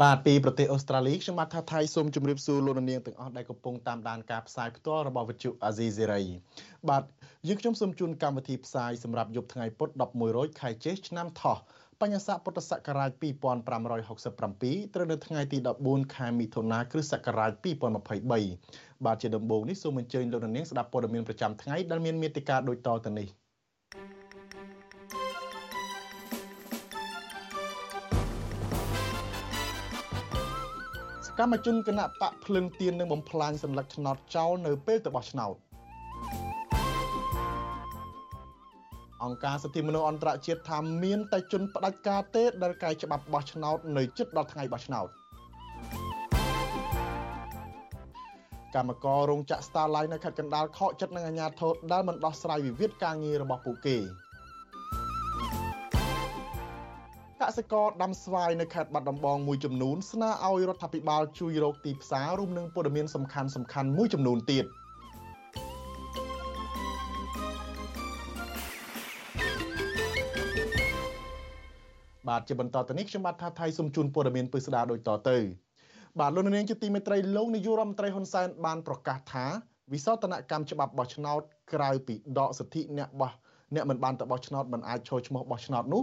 បាទពីប្រទេសអូស្ត្រាលីខ្ញុំបាទថាថៃសូមជម្រាបសួរលោកនាងទាំងអស់ដែលកំពុងតាមដានការផ្សាយផ្ទាល់របស់វិទ្យុអាស៊ីសេរីបាទយើងខ្ញុំសូមជូនកម្មវិធីផ្សាយសម្រាប់យប់ថ្ងៃពុធ11រោចខែចេសឆ្នាំថោះបញ្ញស័កពុទ្ធសករាជ2567ត្រូវនៅថ្ងៃទី14ខែមិថុនាគ្រិស្តសករាជ2023បាទជាដំបូងនេះសូមអញ្ជើញលោកនាងស្ដាប់ព័ត៌មានប្រចាំថ្ងៃដែលមានមេត្តាដូចតទៅនេះ កម្មជនគណៈបកភ្លឹងទៀននឹងបំផ្លាញសម្លឹកឆ្នោតចោលនៅពេលទៅបោះឆ្នោតអង្គការសិទ្ធិមនុស្សអន្តរជាតិថាមានតែជនផ្ដាច់ការទេដែលកែច្បាប់បោះឆ្នោតនៅជិតដល់ថ្ងៃបោះឆ្នោតកម្មកររោងចក្រ Starline នៅខេត្តកណ្ដាលខកចិត្តនឹងអាជ្ញាធរដែលមិនដោះស្រាយវិវាទការងាររបស់ពួកគេ។ កសិករដាំស្វាយនៅខេត្តបាត់ដំបងមួយចំនួនស្នើឲ្យរដ្ឋាភិបាលជួយរកទីផ្សាររួមនឹងព័ត៌មានសំខាន់សំខាន់មួយចំនួនទៀតបាទជាបន្តទៅនេះខ្ញុំបាទថាថៃសូមជូនព័ត៌មានពិស្ដារដូចតទៅបាទលោកនាងជាទីមេត្រីលោកនាយករដ្ឋមន្ត្រីហ៊ុនសែនបានប្រកាសថាវិសោធនកម្មច្បាប់បោះឆ្នោតក្រៅពីដកសិទ្ធិអ្នកបោះអ្នកមិនបានទៅបោះឆ្នោតមិនអាចចូលឈ្មោះបោះឆ្នោតនោះ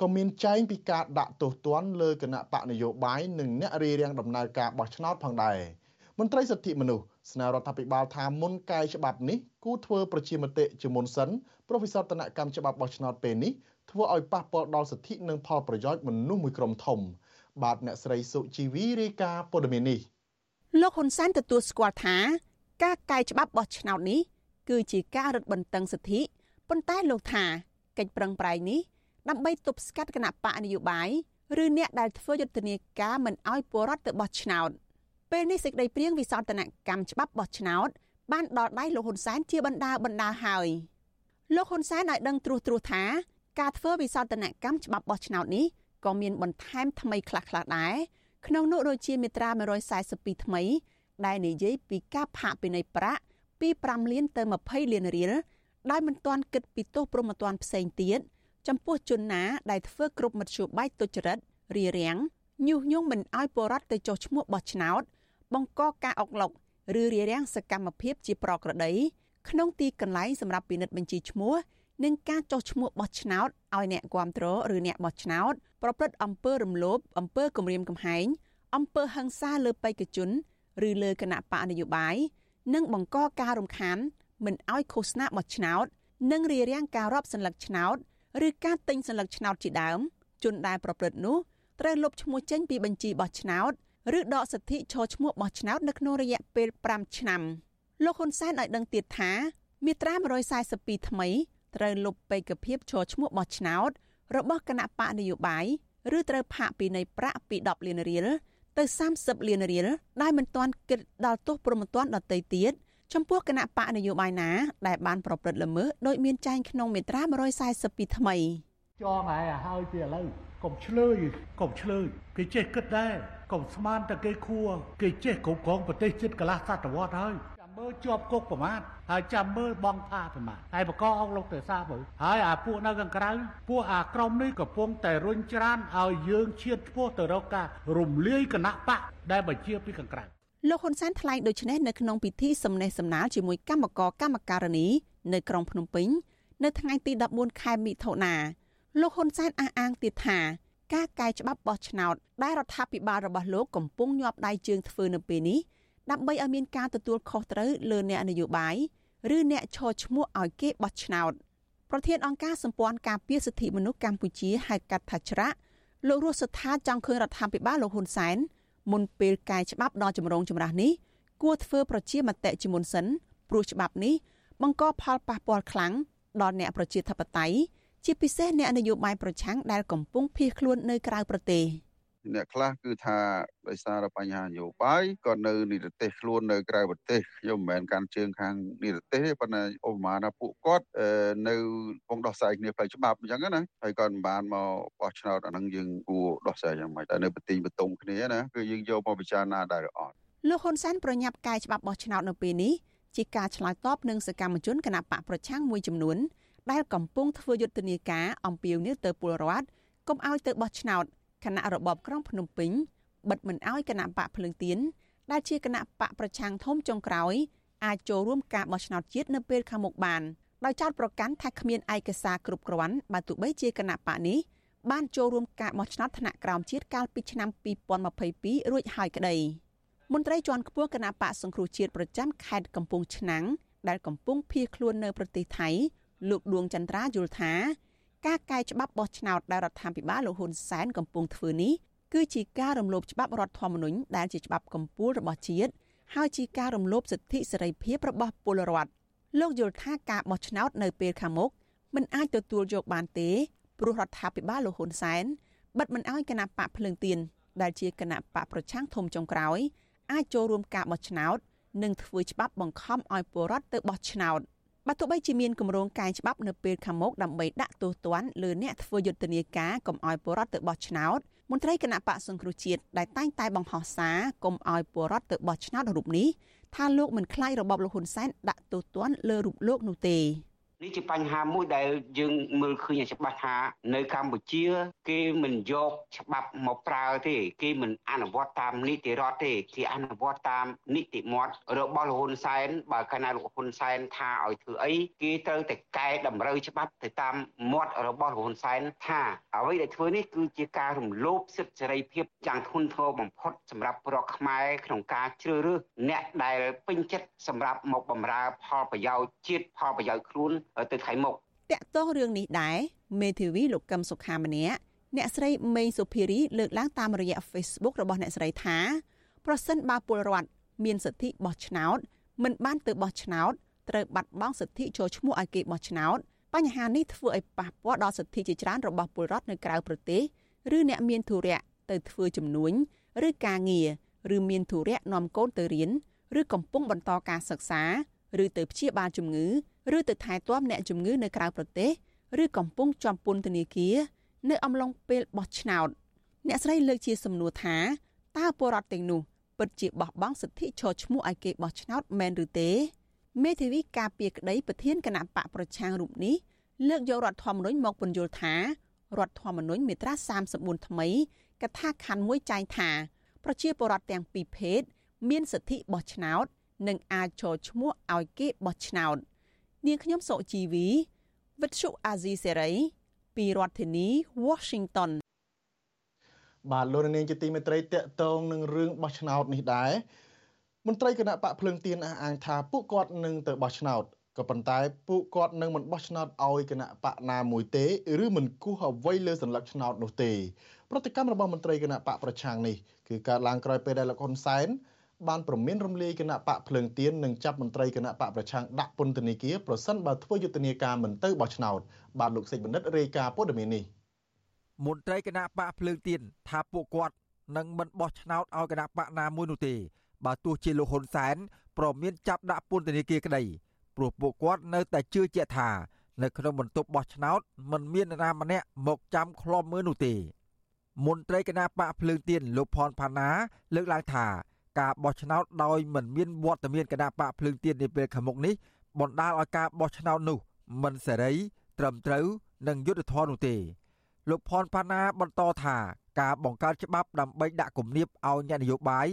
ក៏មានចែងពីការដាក់ទោសទណ្ឌលើគណៈបកនយោបាយនិងអ្នករារាំងដំណើរការបោះឆ្នោតផងដែរមន្ត្រីសិទ្ធិមនុស្សស្នើរដ្ឋាភិបាលថាមុនកែច្បាប់នេះគូធ្វើប្រជាមតិជាមុនសិនប្រវិសោធនកម្មច្បាប់បោះឆ្នោតពេលនេះធ្វើឲ្យប៉ះពាល់ដល់សិទ្ធិនិងផលប្រយោជន៍មនុស្សមួយក្រុមធំ បាទអ្នកស្រីសុជីវីរាយការណ៍ព័ត៌មាននេះលោកហ៊ុនសែនទទួលស្គាល់ថាការកែច្បាប់បោះឆ្នោតនេះគឺជាការរឹតបន្តឹងសិទ្ធិប៉ុន្តែលោកថាកិច្ចប្រឹងប្រែងនេះ ដើម្បីទប់ស្កាត់គណៈបកនយោបាយឬអ្នកដែលធ្វើយុទ្ធនាការមិនអោយពលរដ្ឋទៅបោះឆ្នោតពេលនេះសេចក្តីព្រៀងវិសោធនកម្មច្បាប់បោះឆ្នោតបានដល់ដៃលោកហ៊ុនសែនជាបណ្ដាបណ្ដាហើយលោកហ៊ុនសែនឲ្យដឹងត្រួសត្រាសថាការធ្វើវិសោធនកម្មច្បាប់បោះឆ្នោតនេះក៏មានបន្ថែមថ្មីខ្លះៗដែរក្នុងនោះដូចជាមាត្រា142ថ្មី ដែលនិយាយពីការផាកពិន័យប្រាក់ពី5លានទៅ20លានរៀលដោយមិនទាន់គិតពីទោសព្រហ្មទណ្ឌផ្សេងទៀត ចំពោះជនណាដែលធ្វើគ្រប់មធ្យោបាយទុច្ចរិតរារាំងញុះញង់មិនឲ្យពលរដ្ឋទៅចុះឈ្មោះបោះឆ្នោត បង្កការអុកឡុកឬរារាំងសកម្មភាពជាប្រក្រតីក្នុងទីកន្លែងសម្រាប់ពិនិត្យបញ្ជីឈ្មោះនិងការចុះឈ្មោះបោះឆ្នោតឲ្យអ្នកគាំទ្រឬអ្នកបោះឆ្នោតប្រព្រឹត្តអំពើរំលោភអំពើគំរាមកំហែងអំពើហិង្សាលើបេក្ខជនឬលើគណៈបកនយោបាយនិងបង្កការរំខានមិនឲ្យឃោសនាបោះឆ្នោត និងរារាំងការរាប់សន្លឹកឆ្នោត ឬការទិញសន្លឹកឆ្នោតជាដើមជនដែលប្រព្រឹត្តនោះត្រូវលុបឈ្មោះចេញពីបញ្ជីបោះឆ្នោតឬដកសិទ្ធិឈរឈ្មោះបោះឆ្នោតនៅក្នុងរយៈពេល5ឆ្នាំលោកហ៊ុនសែនឲ្យដឹងទៀតថាមាត្រា142ថ្មីត្រូវលុបបេក្ខភាពឈរឈ្មោះបោះឆ្នោត របស់គណៈបកនយោបាយឬត្រូវផាកពីនៃប្រាក់ពី10លានរៀលទៅ30លានរៀលដែលមិនទាន់គិតដល់ទោសប្រមទ័នដតីទៀត ចំពោះគណៈបកនយោបាយណាដែលបានប្រព្រឹត្តល្មើសដោយមានចែងក្នុងមាត្រា142ថ្មីចងហើយហើយពីឥឡូវកុំឆ្លើយកុំឆ្លើយគេចេះគិតដែរកុំស្មានតែគេខួគេចេះគ្រប់គ្រងប្រទេសជិតកន្លះសតវត្សហើយចាំមើលជាប់គុកប្រមាថហើយចាំមើលបងផាប្រមាថហើយបកអងលោកទៅសាមើលហើយអាពួកនៅខាងក្រៅពួកអាក្រមនេះកំពុងតែរុញច្រានឲ្យយើងឈានឆ្ពោះទៅរកការរំលាយគណៈបកដែលបញ្ជាពីខាងក្រៅ លោកហ៊ុនសែនថ្លែងដូចនេះនៅក្នុងពិធីសំណេះសំណាលជាមួយគណៈកម្មការកម្មការនីនៅក្រុងភ្នំពេញនៅថ្ងៃទី14ខែមិថុនាលោកហ៊ុនសែនអះអាងទៀតថាការកែច្បាប់បោះឆ្នោតដែលរដ្ឋាភិបាលរបស់លោកកំពុងញាប់ដៃជើងធ្វើនៅពេលនេះដើម្បីឲ្យមានការទទួលខុសត្រូវលើអ្នកនយោបាយឬអ្នកឈរឈ្មោះឲ្យគេបោះឆ្នោតប្រធានអង្គការសម្ព័ន្ធការពារសិទ្ធិមនុស្សកម្ពុជាហៅកាត់ថាច្រាក់លោករស់សថាចង់ឃើញរដ្ឋាភិបាលលោកហ៊ុនសែន មុនពេលកែច្បាប់ដល់ចម្រងចម្រាស់នេះគួរធ្វើប្រជាមតិជាមុនសិនព្រោះច្បាប់នេះបង្កផលប៉ះពាល់ខ្លាំងដល់អ្នកប្រជាធិបតេយ្យជាពិសេសអ្នកនយោបាយប្រឆាំងដែលកំពុងភៀសខ្លួននៅក្រៅប្រទេស អ្នកខ្លះគឺថាដោយសារបញ្ហានយោបាយក៏នៅនិរទេសខ្លួននៅក្រៅប្រទេសខ្ញុំមិនមែនកាន់ជើងខាងនិរទេសទេប៉ុន្តែឧបមាថាពួកគាត់នៅពងដោះស្រាយគ្នាផ្លូវច្បាប់អញ្ចឹងណាហើយគាត់មិនបានមកបោះឆ្នោតអាហ្នឹងយើងគួរដោះស្រាយយ៉ាងម៉េចតែនៅប្រទីងបន្ទងគ្នាណាគឺយើងយកមកពិចារណាដែរអត់លោកហ៊ុនសែនប្រញាប់កែច្បាប់បោះឆ្នោតនៅពេលនេះជាការឆ្លើយតបនឹងសកម្មជនគណបកប្រឆាំងមួយចំនួនដែលកំពុងធ្វើយុទ្ធនាការអំពាវនាវទៅពលរដ្ឋកុំឲ្យទៅបោះឆ្នោត គណៈរបបក្រុងភ្នំពេញបិទមិនឲ្យគណៈបកភ្លើងទៀនដែលជាគណៈបកប្រឆាំងធំចុងក្រោយអាចចូលរួមការបោះឆ្នោតជាតិនៅពេលខាងមុខបានដោយចោទប្រកាន់ថាគ្មានឯកសារគ្រប់គ្រាន់បើទោះបីជាគណៈបកនេះបានចូលរួមការបោះឆ្នោតថ្នាក់ក្រោមជាតិកាលពីឆ្នាំ2022រួចហើយក្តីមន្ត្រីជាន់ខ្ពស់គណៈបកសង្គ្រោះជាតិប្រចាំខេត្តកំពង់ឆ្នាំងដែលកំពុងភៀសខ្លួននៅប្រទេសថៃលោកដួងចន្ទ្រាយល់ថា ការកែច្បាប់បោះឆ្នោតដែលរដ្ឋាភិបាលលោកហ៊ុនសែនកំពុងធ្វើនេះគឺជាការរំលោភច្បាប់រដ្ឋធម្មនុញ្ញដែលជាច្បាប់កម្ពុជារបស់ជាតិហើយជាការរំលោភសិទ្ធិសេរីភាពរបស់ពលរដ្ឋលោកយល់ថាការបោះឆ្នោតនៅពេលខាងមុខមិនអាចទទួលយកបានទេព្រោះរដ្ឋាភិបាលលោកហ៊ុនសែនបិទមិនអោយគណៈបកភ្លើងទៀនដែលជាគណៈបកប្រឆាំងធំចុងក្រោយ អាចចូលរួមការបោះឆ្នោត និងធ្វើច្បាប់បង្ខំឲ្យពលរដ្ឋទៅបោះឆ្នោត។ បើទោះបីជាមានគម្រោងកែច្បាប់នៅពេលខាងមុខដើម្បីដាក់ទោសទណ្ឌលើអ្នកធ្វើយុទ្ធនាការកុំឲ្យពលរដ្ឋទៅបោះឆ្នោតមន្ត្រីគណៈបកសង្គ្រោះជាតិដែលតែងតែបង្ហោះសារកុំឲ្យពលរដ្ឋទៅបោះឆ្នោតរូបនេះថាលោកមិនខ្លាចរបបលហ៊ុនសែនដាក់ទោសទណ្ឌលើរូបលោកនោះទេ នេះជាបញ្ហាមួយដែលយើងមើលឃើញច្បាស់ថានៅកម្ពុជា គេមិនយកច្បាប់មកប្រើទេ គេមិនអនុវត្តតាមនីតិរដ្ឋទេគេអនុវត្តតាមនីតិមាត់របស់លោកហ៊ុនសែនបើកាលណាលោកហ៊ុនសែនថាឲ្យធ្វើអីគេត្រូវតែកែតម្រូវច្បាប់ទៅតាមមាត់របស់លោកហ៊ុនសែនថាអ្វីដែលធ្វើនេះគឺជាការរំលោភសិទ្ធិសេរីភាពយ៉ាងធ្ងន់ធ្ងរបំផុតសម្រាប់ប្រកខ្មែរក្នុងការជ្រើសរើសអ្នកដែលពេញចិត្តសម្រាប់មកបម្រើផលប្រយោជន៍ជាតិផលប្រយោជន៍ខ្លួន ទៅថ្ងៃមុខតកតោះរឿងនេះដែរមេធាវីលោកកឹមសុខាម្នាក់អ្នកស្រីមេងសុភារីលើកឡើងតាមរយៈ Facebook របស់អ្នកស្រីថាប្រសិនបើពលរដ្ឋមានសិទ្ធិបោះឆ្នោតមិនបានទៅបោះឆ្នោតត្រូវបាត់បង់សិទ្ធិចូលឈ្មោះឲ្យគេបោះឆ្នោតបញ្ហានេះធ្វើឲ្យប៉ះពាល់ដល់សិទ្ធិជាច្រើនរបស់ពលរដ្ឋនៅក្រៅប្រទេសឬអ្នកមានធុរៈទៅធ្វើជំនួញឬការងារឬមានធុរៈនាំកូនទៅរៀនឬកំពុងបន្តការសិក្សា ឬទៅព្យាបាលជំងឺឬទៅថែទាំអ្នកជំងឺនៅក្រៅប្រទេសឬកំពុងជាប់ពន្ធនាគារនៅអំឡុងពេលបោះឆ្នោតអ្នកស្រីលើកជាសំណួរថាតើពលរដ្ឋទាំងនោះពិតជាបោះបង់សិទ្ធិឈរឈ្មោះឲ្យគេបោះឆ្នោតមែនឬទេមេធាវីការពារក្តីប្រធានគណៈបកប្រឆាំងរូបនេះលើកយករដ្ឋធម្មនុញ្ញមកពន្យល់ថារដ្ឋធម្មនុញ្ញមាត្រា34ថ្មីកថាខណ្ឌមួយចែងថា ប្រជាពលរដ្ឋទាំងពីរភេទមានសិទ្ធិបោះឆ្នោត និងអាចចូលឈ្មោះឲ្យគេបោះឆ្នោតនាងខ្ញុំសុជីវីវិទ្យុអាស៊ីសេរីពីរដ្ឋធានី Washington បាទលោកនាងជាទីមេត្រីតកតងនឹងរឿងបោះឆ្នោតនេះដែរមន្ត្រីគណៈបកភ្លឹងទៀនអះអាងថាពួកគាត់នឹងទៅបោះឆ្នោតក៏ប៉ុន្តែពួកគាត់នឹងមិនបោះឆ្នោតឲ្យគណៈបកណាមួយទេឬមិនគោះអ្វីលើសញ្ញាឆ្នោតនោះទេ ប្រតិកម្មរបស់មន្ត្រីគណៈបកប្រឆាំងនេះគឺកើតឡើងក្រោយពេលដែលលោកហ៊ុនសែន បានប្រមានរំលាយគណៈបកភ្លើងទៀននិងចាប់មន្ត្រីគណៈបកប្រឆាំងដាក់ពន្ធនាគារប្រសិនបើធ្វើយុទ្ធនាការមិនទៅបោះឆ្នោតបាទលោកសេចបណ្ឌិតរាយការណ៍ព័ត៌មាននេះមន្ត្រីគណៈបកភ្លើងទៀនថាពួកគាត់នឹងមិនបោះឆ្នោតឲ្យគណៈបកណាមួយនោះទេបើទោះជាលោកហ៊ុនសែនប្រមានចាប់ដាក់ពន្ធនាគារក្តីព្រោះពួកគាត់នៅតែជឿជាក់ថានៅក្នុងបន្ទប់បោះឆ្នោតមិនមាននរណាម្នាក់មកចាំឃ្លាំមើលនោះទេមន្ត្រីគណៈបកភ្លើងទៀនលោកផនផាណាលើកឡើងថា ការបោះឆ្នោតដោយមិនមានវត្តមានគណៈបកភ្លើងទៀននាពេលខាងមុខនេះបណ្ដាលឲ្យការបោះឆ្នោតនោះមិនសេរី ត្រឹមត្រូវនិងយុត្តិធម៌នោះទេលោកផនផាណាបន្តថាការបង្កើតច្បាប់ដើម្បីដាក់គំនាបឲ្យអ្នកនយោបាយ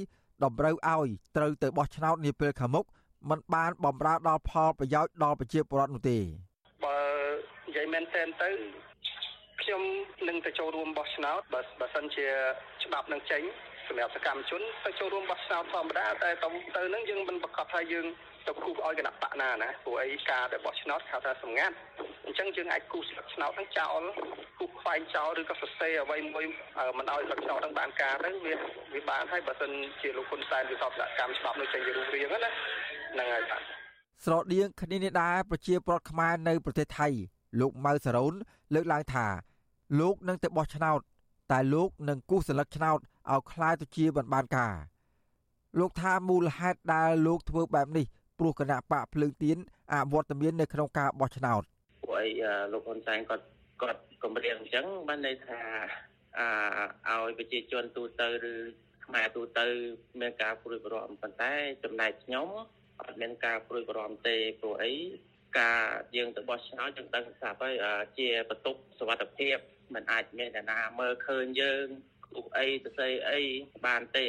តម្រូវឲ្យត្រូវទៅបោះឆ្នោតនាពេលខាងមុខมันបានបំរើដល់ផលប្រយោជន៍ដល់ប្រជាពលរដ្ឋនោះទេបើនិយាយមែនទែនទៅខ្ញុំនឹងទៅចូលរួមបោះឆ្នោតបើបើសិនជាច្បាប់នឹងចេញ សម្រាប់សកម្មជនទៅចូលរួមបោះឆ្នោតធម្មតាតែទៅទៅនឹងយើងមិនប្រកាសថាយើងទៅគូសឲ្យគណៈបកណាណាព្រោះអីការទៅបោះឆ្នោតគេថាសម្ងាត់អញ្ចឹងយើងអាចគូសស្លឹកឆ្នោតហ្នឹងចោលគូសខ្វែងចោលឬក៏សរសេរអ្វីមួយមិនឲ្យស្លឹកឆ្នោតហ្នឹងបានការទៅវាវាបានហើយបើសិនជាលោកហ៊ុនសែនវាតបសកម្មច្បាប់នោះចេញជារូបរាងណាហ្នឹងហើយបាទស្រដៀងគ្នានេះដែរប្រជាប្រដ្ឋខ្មែរនៅប្រទេសថៃលោកម៉ៅសារ៉ូនលើកឡើងថាលោកនឹងទៅបោះឆ្នោតតែលោកនឹងគូសសន្លឹកឆ្នោត ឲ្យคล้ายទៅជាបានបានការលោកថាមូលហេតុដែលលោកធ្វើបែបនេះព្រោះគណៈបកភ្លើងទៀនអវត្តមាននៅក្នុងការបោះឆ្នោតព្រោះអីលោកហ៊ុនសែនគាត់គាត់គម្រាមអញ្ចឹងបានន័យថាអឲ្យប្រជាជនទូទៅឬខ្មែរទូទៅមានការព្រួយបារម្ភប៉ុន្តែចំណែកខ្ញុំអត់មានការព្រួយបារម្ភទេព្រោះអីការយើងទៅបោះឆ្នោតយើងដឹងស្រាប់ហើយជាបន្ទុកសវត្ថភាពมันអាចមានអ្នកណាមើលឃើញយើង ឧបអីទៅស្អីអីបានទេ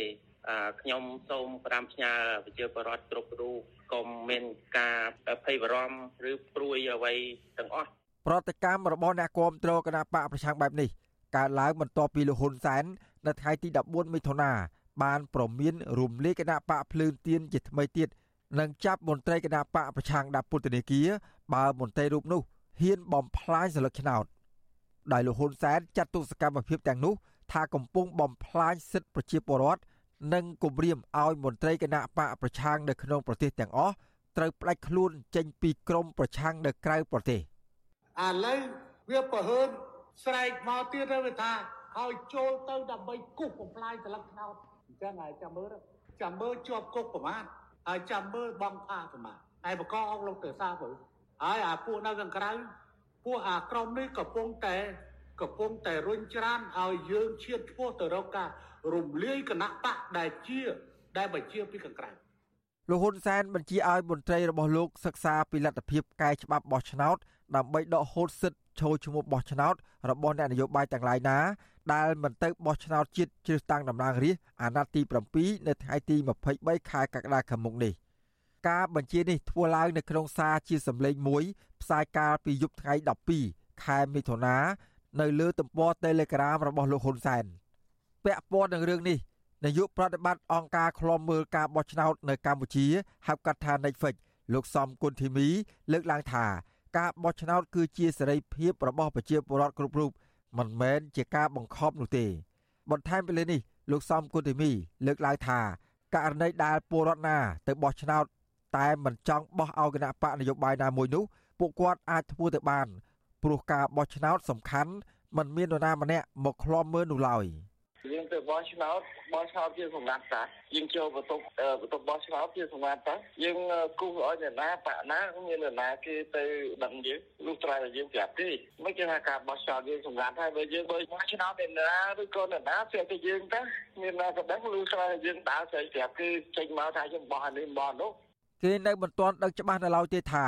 ខ្ញុំសូមផ្ដាំផ្ញើប្រជាពលរដ្ឋគ្រប់រូបកុំមានការភ័យបារម្ភឬព្រួយអ្វីទាំងអស់ប្រតិកម្មរបស់អ្នកគាំទ្រគណៈបកប្រឆាំងបែបនេះកើតឡើងបន្ទាប់ពីលោកហ៊ុនសែននៅថ្ងៃទី14មិថុនាបានប្រមានរំលាយគណៈបកភ្លើងទៀនជាថ្មីទៀតនិងចាប់មន្ត្រីគណៈបកប្រឆាំងដាក់ពន្ធនាគារបើមន្ត្រីរូបនោះហ៊ានបំផ្លាញសិលឹកឆ្នោតដោយលោកហ៊ុនសែនចាត់ទុកសកម្មភាពទាំងនោះ ថាកំពុងបំផ្លាញសិទ្ធិប្រជាពលរដ្ឋនិងគម្រាមឲ្យមន្ត្រីគណៈបកប្រឆាំងនៅក្នុងប្រទេសទាំងអស់ត្រូវផ្ដាច់ខ្លួនចេញពីក្រមប្រឆាំងនៅក្រៅប្រទេសឥឡូវវាប្រហើនស្រែកមកទៀតទៅវាថាឲ្យចូលទៅដើម្បីគូសបំផ្លាញសិលឹកឆ្នោតអញ្ចឹងហើយចាំមើលចាំមើលជាប់គុកប្រមាណហើយចាំមើលបងផាប្រមាណហើយបកអស់លោកទៅសាទៅហើយអាពួកនៅខាងក្រៅពួកអាក្រុមនេះកំពុងតែ កំពុងតែរុញច្រានឲ្យយើងឈានឆ្ពោះទៅរកការរំលាយគណៈបកដែលជា ដែលបញ្ជាពីខាងក្រៅលោកហ៊ុនសែនបញ្ជាឲ្យមន្ត្រីរបស់លោកសិក្សាពីលទ្ធភាពកែច្បាប់បោះឆ្នោតដើម្បីដកហូតសិទ្ធិចូលឈ្មោះបោះឆ្នោតរបស់អ្នកនយោបាយទាំងឡាយណាដែលមិនទៅបោះឆ្នោតជាតិជ្រើសតាំងតំណាងរាស្ត្រអាណត្តិទី7នៅថ្ងៃទី23ខែកក្កដាខាងមុខនេះការបញ្ជានេះធ្វើឡើងនៅក្នុងសារជាសម្លេងមួយផ្សាយកាលពីយប់ថ្ងៃ12ខែមិថុនា នៅលើទំព័រ Telegram របស់លោកហ៊ុនសែនពាក់ព័ន្ធនឹងរឿងនេះនាយកប្រតិបត្តិអង្គការឃ្លាំមើលការបោះឆ្នោតនៅកម្ពុជាហៅកាត់ថា Netflix លោកសំគុណធីមី លើកឡើងថា ការបោះឆ្នោតគឺជាសេរីភាពរបស់ប្រជាពលរដ្ឋគ្រប់រូបមិនមែនជាការបង្ខំនោះទេ បន្ថែមពីលើនេះលោកសំគុណធីមី លើកឡើងថាករណីដែលពលរដ្ឋណា ទៅបោះឆ្នោត តែមិនចង់បោះឲ្យគណៈបកនយោបាយណាមួយនោះពួកគាត់អាចធ្វើទៅបាន ព្រោះការបោះឆ្នោតសំខាន់មិនមាននរណាម្នាក់មកឃ្លាំមើលនោះឡើយ។យើងទៅបោះឆ្នោតបោះឆ្នោតជាសម្ងាត់តាយើងចូលបន្ទប់បន្ទប់បោះឆ្នោតជាសម្ងាត់តាយើងគូសឲ្យអ្នកណាបាក់ណាមានអ្នកណាគេទៅដឹងយើងលុះត្រាតែយើងប្រាប់ទេមិនគេថាការបោះឆ្នោតយើងសម្ងាត់ហើយបើយើងបើបោះឆ្នោតអ្នកណាឬក៏អ្នកណាស្រាប់តែយើងតាមានណាក៏ដឹងលុះត្រាតែយើងដើរស្រីប្រាប់គឺចេញមកថាយើងបោះនេះបោះនោះគេនៅមិនទាន់ដឹងច្បាស់នៅឡើយទេថា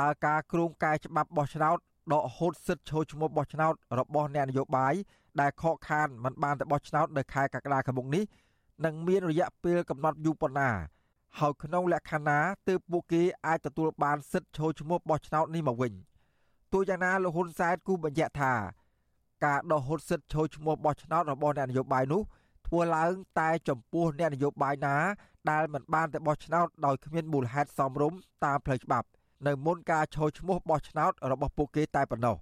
តើការគ្រោងកែច្បាប់បោះឆ្នោត ដកហូតសិទ្ធិចូលឈ្មោះបោះឆ្នោតរបស់អ្នកនយោបាយដែលខកខានមិនបានទៅបោះឆ្នោតនៅខែកក្កដាខាងមុខនេះនឹងមានរយៈពេលកំណត់យូរប៉ុណ្ណាហើយក្នុងលក្ខណៈទើបពួកគេអាចទទួលបានសិទ្ធិចូលឈ្មោះបោះឆ្នោតនេះមកវិញទោះយ៉ាងណាលោកហ៊ុនសែនគូបញ្ជាក់ថាការដោះហូតសិទ្ធិចូលឈ្មោះបោះឆ្នោតរបស់អ្នកនយោបាយនោះធ្វើឡើងតែចំពោះអ្នកនយោបាយណាដែលមិនបានទៅបោះឆ្នោតដោយគ្មានមូលហេតុសមរម្យតាមផ្លូវច្បាប់ នៅមុនការចូលឈ្មោះបោះឆ្នោតរបស់ពួកគេតែប៉ុណ្ណោះ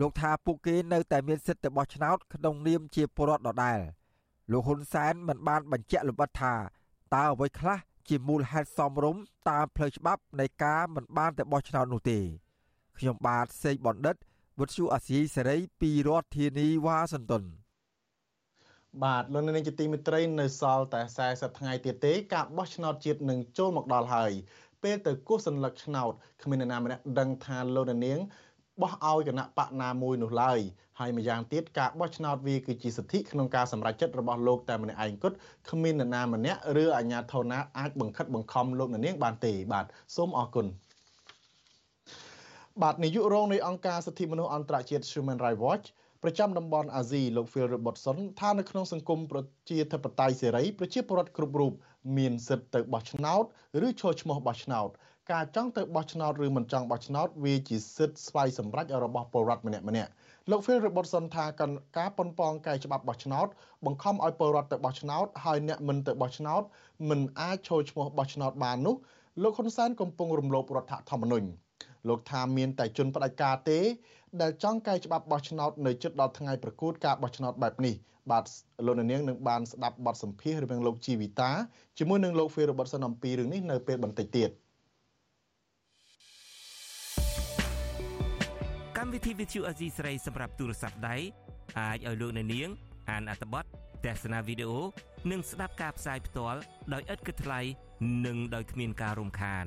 លោកថាពួកគេនៅតែមានសិទ្ធិទៅបោះឆ្នោតក្នុងនាមជាពលរដ្ឋដដែលលោកហ៊ុនសែនមិនបានបញ្ជាក់លម្អិតថាតើអ្វីខ្លះជាមូលហេតុសមរម្យតាមផ្លូវច្បាប់នៃការមិនបានទៅបោះឆ្នោតនោះទេខ្ញុំបាទសេកបណ្ឌិតវុទ្ធុអាស៊ីសេរីពីរដ្ឋធានីវ៉ាស៊ីនតោនបាទលោកនាងជាទីមេត្រីនៅសល់តែ40ថ្ងៃទៀតទេការបោះឆ្នោតជាតិនឹងចូលមកដល់ហើយ ពេលទៅគោះសញ្ញាឆ្នោតគ្មាននរណាម្នាក់ដឹងថាលោកនាងបោះឲ្យគណៈបកណាមួយនោះឡើយហើយម្យ៉ាងទៀតការបោះឆ្នោតវាគឺជាសិទ្ធិក្នុងការសម្រេចចិត្តរបស់លោកតែម្នាក់ឯងគត់គ្មាននរណាម្នាក់ឬអាជ្ញាធរណាអាចបង្ខិតបង្ខំលោកនាងបានទេបាទសូមអរគុណបាទនាយករងនៃអង្គការសិទ្ធិមនុស្សអន្តរជាតិ Human Rights Watch ប្រចាំតំបន់អាស៊ីលោក Phil Robertson ថានៅក្នុងសង្គមប្រជាធិបតេយ្យសេរីប្រជាពលរដ្ឋគ្រប់រូប មានសិទ្ធិទៅបោះឆ្នោតឬចូលឈ្មោះបោះឆ្នោតការចង់ទៅបោះឆ្នោតឬមិនចង់បោះឆ្នោតវាជាសិទ្ធិស្វ័យសម្រេចរបស់ពលរដ្ឋម្នាក់ម្នាក់លោក Phil Robertson ថាការប៉ុនប៉ងកែច្បាប់បោះឆ្នោតបង្ខំឲ្យពលរដ្ឋទៅបោះឆ្នោតហើយអ្នកមិនទៅបោះឆ្នោតមិនអាចចូលឈ្មោះបោះឆ្នោតបាននោះលោកហ៊ុនសែនកំពុងរំលោភរដ្ឋធម្មនុញ្ញ លោកថាមានតែជនផ្ដាច់ការទេ ដែលចង់កែច្បាប់បោះឆ្នោតនៅជិតដល់ថ្ងៃប្រកួតការបោះឆ្នោតបែបនេះបាទលោកនាងនឹងបានស្ដាប់បទសម្ភាសន៍របស់លោកជីវិតាជាមួយនឹងលោក Phil Robertson អំពីរឿងនេះនៅពេលបន្តិចទៀត។កម្មវិធី Vithu Azizi ស្រីសម្រាប់ទូរស័ព្ទដៃអាចឲ្យលោកអ្នកនាងអានអត្ថបទទស្សនាវីដេអូនិងស្ដាប់ការផ្សាយផ្ទាល់ដោយឥតគិតថ្លៃនិងដោយគ្មានការរំខាន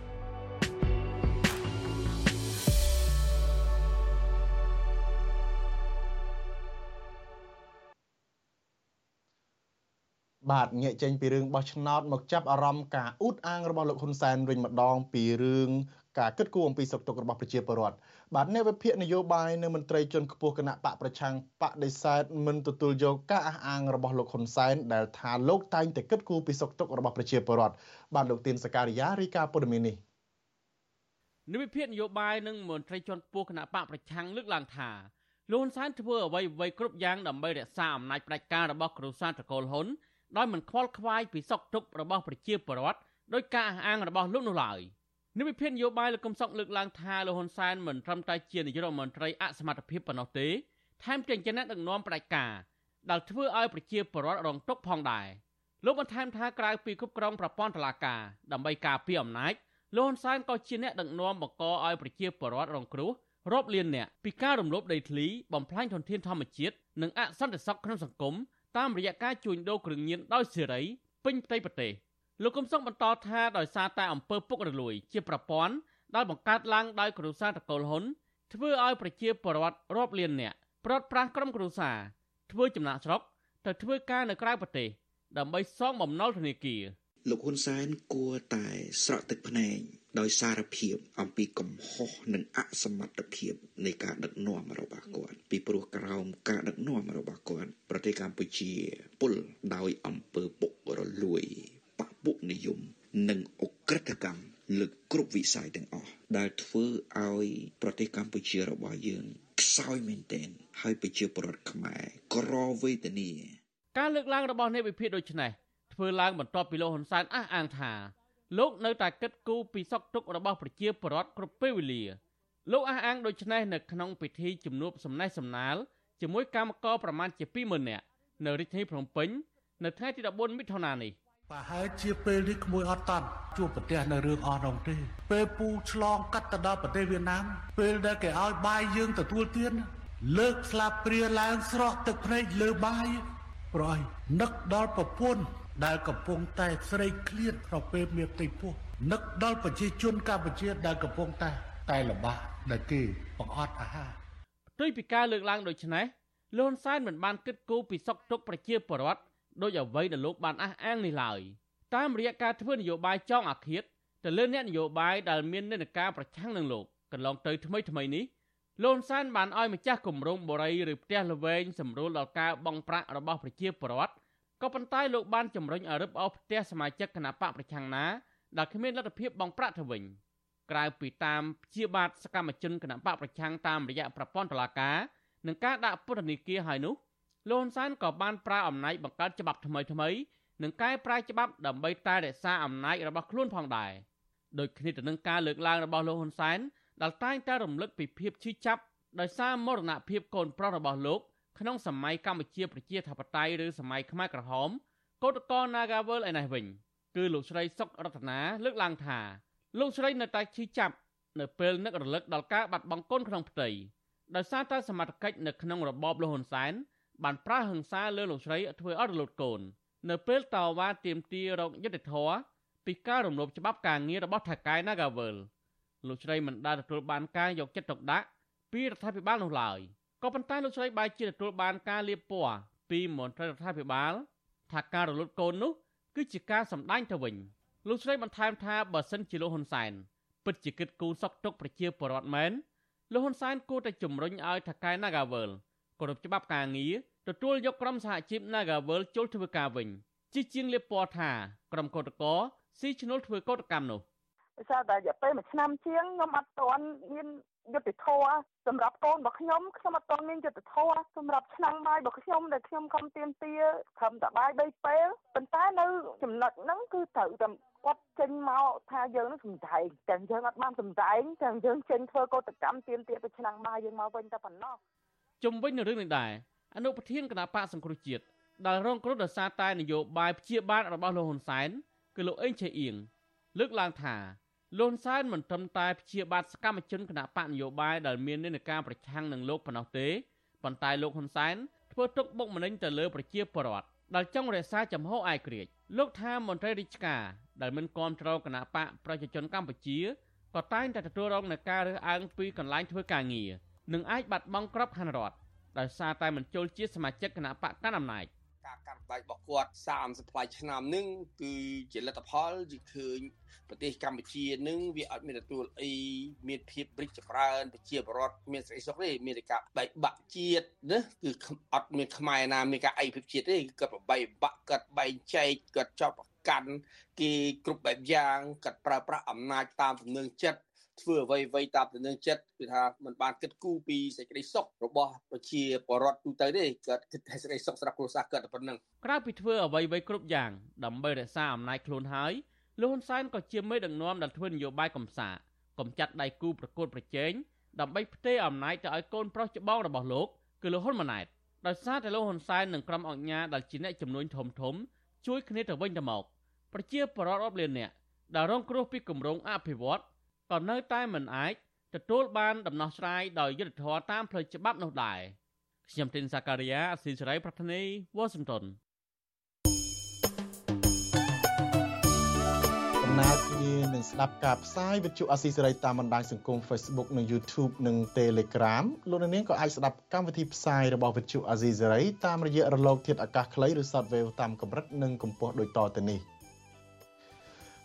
បាទងាកចេញពីរឿងបោះឆ្នោតមកចាប់អារម្មណ៍ការអ៊ូតអាងរបស់លោកហ៊ុនសែនវិញម្ដងពីរឿងការគិតគូរអំពីសុខទុក្ខរបស់ប្រជាពលរដ្ឋបាទអ្នកវិភាគនយោបាយនៅមន្ត្រីជាន់ខ្ពស់គណៈបកប្រឆាំងបដិសេធមិនទទួលយកការអះអាងរបស់លោកហ៊ុនសែនដែលថាលោកតែងតែគិតគូរពីសុខទុក្ខរបស់ប្រជាពលរដ្ឋបាទលោកទីនសការីយ៉ារីកាព័ត៌មាននេះនិវិភាគនយោបាយនិងមន្ត្រីជាន់ខ្ពស់គណៈបកប្រឆាំងលើកឡើងថាលោកហ៊ុនសែនធ្វើអ្វីអ្វីគ្រប់យ៉ាងដើម្បីរក្សាអំណាចផ្ដាច់ការរបស់គ្រួសារត្រកូលហ៊ុន ដោយមិនខ្វល់ខ្វាយពីសុខទុក្ខរបស់ប្រជាពលរដ្ឋដោយការអះអាងរបស់លោកនោះឡើយនិវិភាននយោបាយលោកកំសុកលើកឡើងថាលោកហ៊ុនសែនមិនត្រឹមតែជានាយករដ្ឋមន្ត្រីអសមត្ថភាពប៉ុណ្ណោះទេថែមទាំងជាអ្នកដឹកនាំផ្ដាច់ការដែលធ្វើឲ្យប្រជាពលរដ្ឋរងទុក្ខផងដែរលោកបន្ថែមថាក្រៅពីគ្រប់គ្រងប្រព័ន្ធតុលាការដើម្បីការពារអំណាចលោកហ៊ុនសែនក៏ជាអ្នកដឹកនាំបង្កឲ្យប្រជាពលរដ្ឋរងគ្រោះរាប់លានអ្នកពីការរំលោភដីធ្លីបំផ្លាញធនធានធម្មជាតិនិងអសន្តិសុខក្នុងសង្គម តាមរយៈការជួញដូរគ្រឿងញៀនដោយសេរីពេញផ្ទៃប្រទេសលោកកុំសុខបន្តថាដោយសារតែអំពើពុករលួយ ជាប្រព័ន្ធដែលបង្កើតឡើងដោយគ្រួសារតកូលហ៊ុនធ្វើឲ្យប្រជាពលរដ្ឋរាប់លាននាក់ប្រត់ប្រាស់ក្រុមគ្រួសារធ្វើចំណាក់ស្រុកទៅធ្វើការនៅក្រៅប្រទេសដើម្បីសងបំណុលធនាគារ លោកហ៊ុនសែនគួរតែស្រក់ទឹកភ្នែកដោយសារភាពអំពីកំហុសនិងអសមត្ថភាពនៃការដឹកនាំរបស់គាត់ពីព្រោះក្រោមការដឹកនាំរបស់គាត់ប្រទេសកម្ពុជាពុលដោយអំពើពុករលួយបពុនិយមនិងអក្រិតកម្មលើគ្រប់វិស័យទាំងអស់ដែលធ្វើឲ្យប្រទេសកម្ពុជារបស់យើងខ្សោយមែនទែនហើយប្រជាពលរដ្ឋខ្មែរក្រវេទនាការលើកឡើងរបស់អ្នកវិភាគដូចនេះ ធ្វើឡើងបន្ទាប់ពីលោកហ៊ុនសែនអះអាងថាលោកនៅតែគិតគូរពីសុខទុក្ខរបស់ប្រជាពលរដ្ឋគ្រប់ពេលវេលាលោកអះអាងដូចនេះនៅក្នុងពិធីជំនួបសំណេះសំណាលជាមួយកម្មករប្រមាណជា20000នាក់នៅរាជធានីភ្នំពេញនៅថ្ងៃទី14មិថុនានេះប្រហែលជាពេលនេះក្មួយអត់តាន់ជួបប្រទេសនៅរឿងអស់នោះទេពេលពូឆ្លងកាត់ទៅដល់ប្រទេសវៀតណាមពេលដែលគេឲ្យបាយយើងទទួលទានលើកស្លាបព្រាឡើងស្រក់ទឹកភ្នែកលើបាយប្រអីនឹកដល់ប្រពន្ធ ដែលកំពុងតែស្រេកឃ្លានក្នុងពេលមានផ្ទៃពោះនឹកដល់ប្រជាជនកម្ពុជាដែលកំពុងតែតែលំបាកដែលគេបង្អត់អាហារផ្ទុយពីការលើកឡើងដូចនេះលន់សែនមិនបានគិតគូរពីសុខទុក្ខប្រជាពលរដ្ឋដោយអ្វីដែលលោកបានអះអាងនេះឡើយតាមរយៈការធ្វើនយោបាយចងអាឃាតទៅលើអ្នកនយោបាយដែលមាននិន្នាការប្រឆាំងនឹងលោកកន្លងទៅថ្មីថ្មីនេះលន់សែនបានឲ្យម្ចាស់គម្រោងបូរីឬផ្ទះល្វែងសម្រួលដល់ការបង់ប្រាក់របស់ប្រជាពលរដ្ឋ ក៏ប៉ុន្តែលោកបានជំរុញឲ្យរឹបអូសផ្ទះសមាជិកគណៈបកប្រឆាំងណាដែលគ្មានលទ្ធភាពបង់ប្រាក់ទៅវិញក្រៅពីតាមព្យាបាទសកម្មជនគណៈបកប្រឆាំងតាមរយៈប្រព័ន្ធតុលាការនិងការដាក់ពន្ធនាគារហើយនោះលោកហ៊ុនសែនក៏បានប្រើអំណាចបង្កើតច្បាប់ថ្មីថ្មីនិងកែប្រែច្បាប់ដើម្បីតែរក្សាអំណាចរបស់ខ្លួនផងដែរដោយគ្នាទៅនឹងការលើកឡើងរបស់លោកហ៊ុនសែនដែលតែងតែរំលឹកពីភាពឈឺចាប់ដោយសារមរណភាពកូនប្រុសរបស់លោក ក្នុងសម័យកម្ពុជាប្រជាធិបតេយ្យឬសម័យខ្មែរក្រហមកោតកល Nagawal ឯនេះវិញគឺលោកស្រីសុករតនាលើកឡើងថាលោកស្រីនៅតែឈឺចាប់នៅពេលនឹករលឹកដល់ការបាត់បង់កូនក្នុងផ្ទៃដោយសារតែសមត្ថកិច្ចនៅក្នុងរបបលហ៊ុនសែនបានប្រើហិង្សាលើលោកស្រីធ្វើឲ្យរលត់កូននៅពេលតវ៉ាទាមទាររកយុត្តិធម៌ពីការរំលោភច្បាប់ការងាររបស់ថៅកែ Nagawal លោកស្រីមិនដែលទទួលបានការយកចិត្តទុកដាក់ពីរដ្ឋាភិបាលនោះឡើយ។ ក៏ប៉ុន្តែលោកស្រីបែរជាទទួលបានការលៀបពណ៌ពីមន្ត្រីរដ្ឋាភិបាលថាការរលត់កូននោះគឺជាការសម្ដែងទៅវិញលោកស្រីបន្ថែមថាបើសិនជាលោកហ៊ុនសែនពិតជាគិតគូរសុខទុក្ខប្រជាពលរដ្ឋមែនលោកហ៊ុនសែនគួរតែជំរុញឲ្យថកែ Nagawal គោរពច្បាប់ការងារទទួលយកក្រុមសហជីព Nagawal ចូលធ្វើការវិញជាជាងលៀបពណ៌ថាក្រុមកោតក្រស៊ីឈ្នួលធ្វើកោតកម្មនោះដោយសារតែរយៈពេល1ឆ្នាំជាងខ្ញុំអត់ទាន់មាន យុទ្ធធរសម្រាប់កូនរបស់ខ្ញុំខ្ញុំអត់ទាន់មានយុទ្ធធរសម្រាប់ឆ្នាំបាយរបស់ខ្ញុំដែលខ្ញុំខំទៀមទាខំតបាយ3ពេលប៉ុន្តែនៅចំណុចហ្នឹងគឺត្រូវតែគាត់ចេញមកថាយើងនឹងសំដែងទាំងយើងអត់បានសំដែងទាំងយើងចេញធ្វើកោតកម្មទៀមទាទៅឆ្នាំបាយយើងមកវិញតែប៉ុណ្ណោះជុំវិញនឹងរឿងនេះដែរអនុប្រធានគណៈបកសង្គ្រោះជាតិដែលរងគ្រោះដោយសារតែនយោបាយព្យាបាលរបស់លោកហ៊ុនសែនគឺលោកអេងឆេអៀងលើកឡើងថា លោកហ៊ុនសែនមិនត្រឹមតែព្យាបាទសកម្មជនគណៈបកនយោបាយដែលមាននិន្នាការប្រឆាំងនឹងលោកប៉ុណ្ណោះទេប៉ុន្តែលោកហ៊ុនសែនធ្វើទុកបុកម្នេញទៅលើប្រជាពលរដ្ឋដែលចង់រក្សាចំហឯករាជ្យលោកថាមន្ត្រីរាជការដែលមិនគាំទ្រគណៈបកប្រជាជនកម្ពុជាក៏តែងតែទទួលរងនឹងការរើសអើងពីកន្លែងធ្វើការងារនិងអាចបាត់បង់ក្របខ័ណ្ឌរដ្ឋដោយសារតែមិនចូលជាសមាជិកគណៈបកកណ្ដាលអំណាច ការកាត់ផ្ដាច់របស់គាត់30ផ្លាយឆ្នាំនឹងគឺជាលទ្ធផលជាឃើញប្រទេសកម្ពុជានឹងវាអត់មានទទួលអីមានភាពរិចចម្រើនប្រជាពលរដ្ឋមានសេរីសុខទេមានតែការបែកបាក់ជាតិណាគឺអត់មានខ្មែរណាមានការឯកភាពជាតិទេគាត់បែកបាក់គាត់បែងចែកគាត់ចោតប្រកាន់គេគ្រប់បែបយ៉ាងគាត់ប្រើប្រាស់អំណាចតាមទំនឹងចិត្ត ធ្វើអ្វីអ្វីតាមទំនឹងចិត្តគឺថាมันបានគិតគូរពីសេចក្តីសុខរបស់ប្រជាពលរដ្ឋទូទៅទេគាត់គិតតែសេចក្តីសុខសម្រាប់គ្រួសារគាត់តែប៉ុណ្្នឹងក្រៅពីធ្វើអ្វីអ្វីគ្រប់យ៉ាងដើម្បីរក្សាអំណាចខ្លួនហើយលោកហ៊ុនសែនក៏ជាមេដឹកនាំដែលធ្វើនយោបាយកំសាកំចាត់ដៃគូប្រកួតប្រជែងដើម្បីផ្ទេរអំណាចទៅឲ្យកូនប្រុសច្បងរបស់លោកគឺលោកហ៊ុនម៉ាណែតដោយសារតែលោកហ៊ុនសែននិងក្រុមអង្គការដែលជាអ្នកចំនួនធំធំជួយគ្នាទៅវិញទៅមកប្រជាពលរដ្ឋរាប់លាននាក់ដែលរងគ្រោះពីគម្រោងអភិវឌ្ឍ ក៏នៅតែមិនអាចទទួលបានដំណោះស្រាយដោយយុត្តិធម៌តាមផ្លូវច្បាប់នោះដែរខ្ញុំទីនសាការីយ៉ាអស៊ីសេរីប្រធានីវ៉ាស៊ីនតោនកំណើតគ្នានឹងស្ដាប់ការផ្សាយវិទ្យុអស៊ីសេរីតាមបណ្ដាញសង្គម Facebook និង YouTube និង Telegram លោកនាងក៏អាចស្ដាប់កម្មវិធីផ្សាយរបស់វិទ្យុអស៊ីសេរីតាមរយៈរលកធាតុអាកាសខ្លីឬ Shortwave តាមកម្រិតនិងកម្ពស់ដូចតទៅនេះ។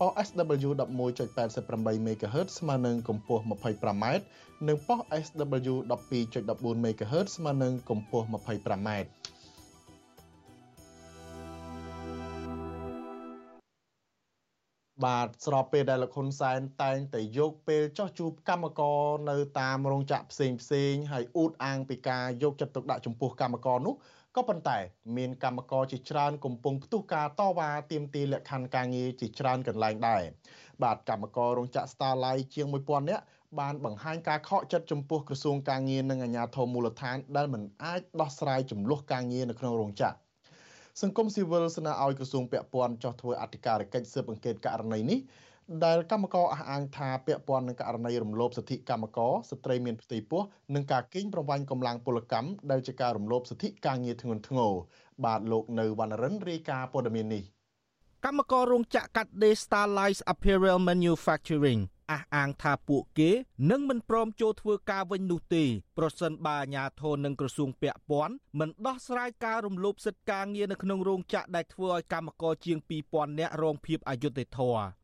ប៉ុស SW 11.88 MHz ស្មើនឹងកម្ពស់ 25m និងប៉ុស SW 12.14 MHz ស្មើនឹងកម្ពស់ 25m បាទស្របពេលដែលលោកហ៊ុនសែនតែងតែយកពេលចោះជួបកម្មករនៅតាមរោងចក្រផ្សេងផ្សេងហើយអួតអាងពីការយកចិត្តទុកដាក់ចំពោះកម្មករនោះ ក៏ប៉ុន្តែមានកម្មករជាច្រើនកំពុងផ្ទុះការតវ៉ាទាមទារលក្ខខណ្ឌការងារជាច្រើនកន្លែងដែរបាទកម្មកររោងចក្រ Starlight ជាង1000នាក់បានបង្ហាញការខកចិត្តចំពោះក្រសួងការងារនិងអាជ្ញាធរមូលដ្ឋានដែលមិនអាចដោះស្រាយចំនួនការងារនៅក្នុងរោងចក្រសង្គមស៊ីវិលស្នើឲ្យក្រសួងពាក់ព័ន្ធចោះធ្វើអធិការកិច្ចស៊ើបអង្កេតករណីនេះ ដែលកម្មករអះអាងថាពាក់ព័ន្ធនឹងករណីរំលោភសិទ្ធិកម្មករស្ត្រីមានផ្ទៃពោះនិងការកេងប្រវ័ញ្ចកម្លាំងពលកម្មដែលជាការរំលោភសិទ្ធិការងារធ្ងន់ធ្ងរបាទលោកនៅវណ្ណរិនរាយការណ៍ព័ត៌មាននេះកម្មកររោងចក្រកាត់ដេរ Starlight Apparel Manufacturing អះអាងថាពួកគេនឹងមិនព្រមចូលធ្វើការវិញនោះទេប្រសិនបើអាជ្ញាធរនិងក្រសួងពាក់ព័ន្ធមិនដោះស្រាយការរំលោភសិទ្ធិការងារនៅក្នុងរោងចក្រដែលធ្វើឲ្យកម្មករជាង2000នាក់រងភាពអយុត្តិធម៌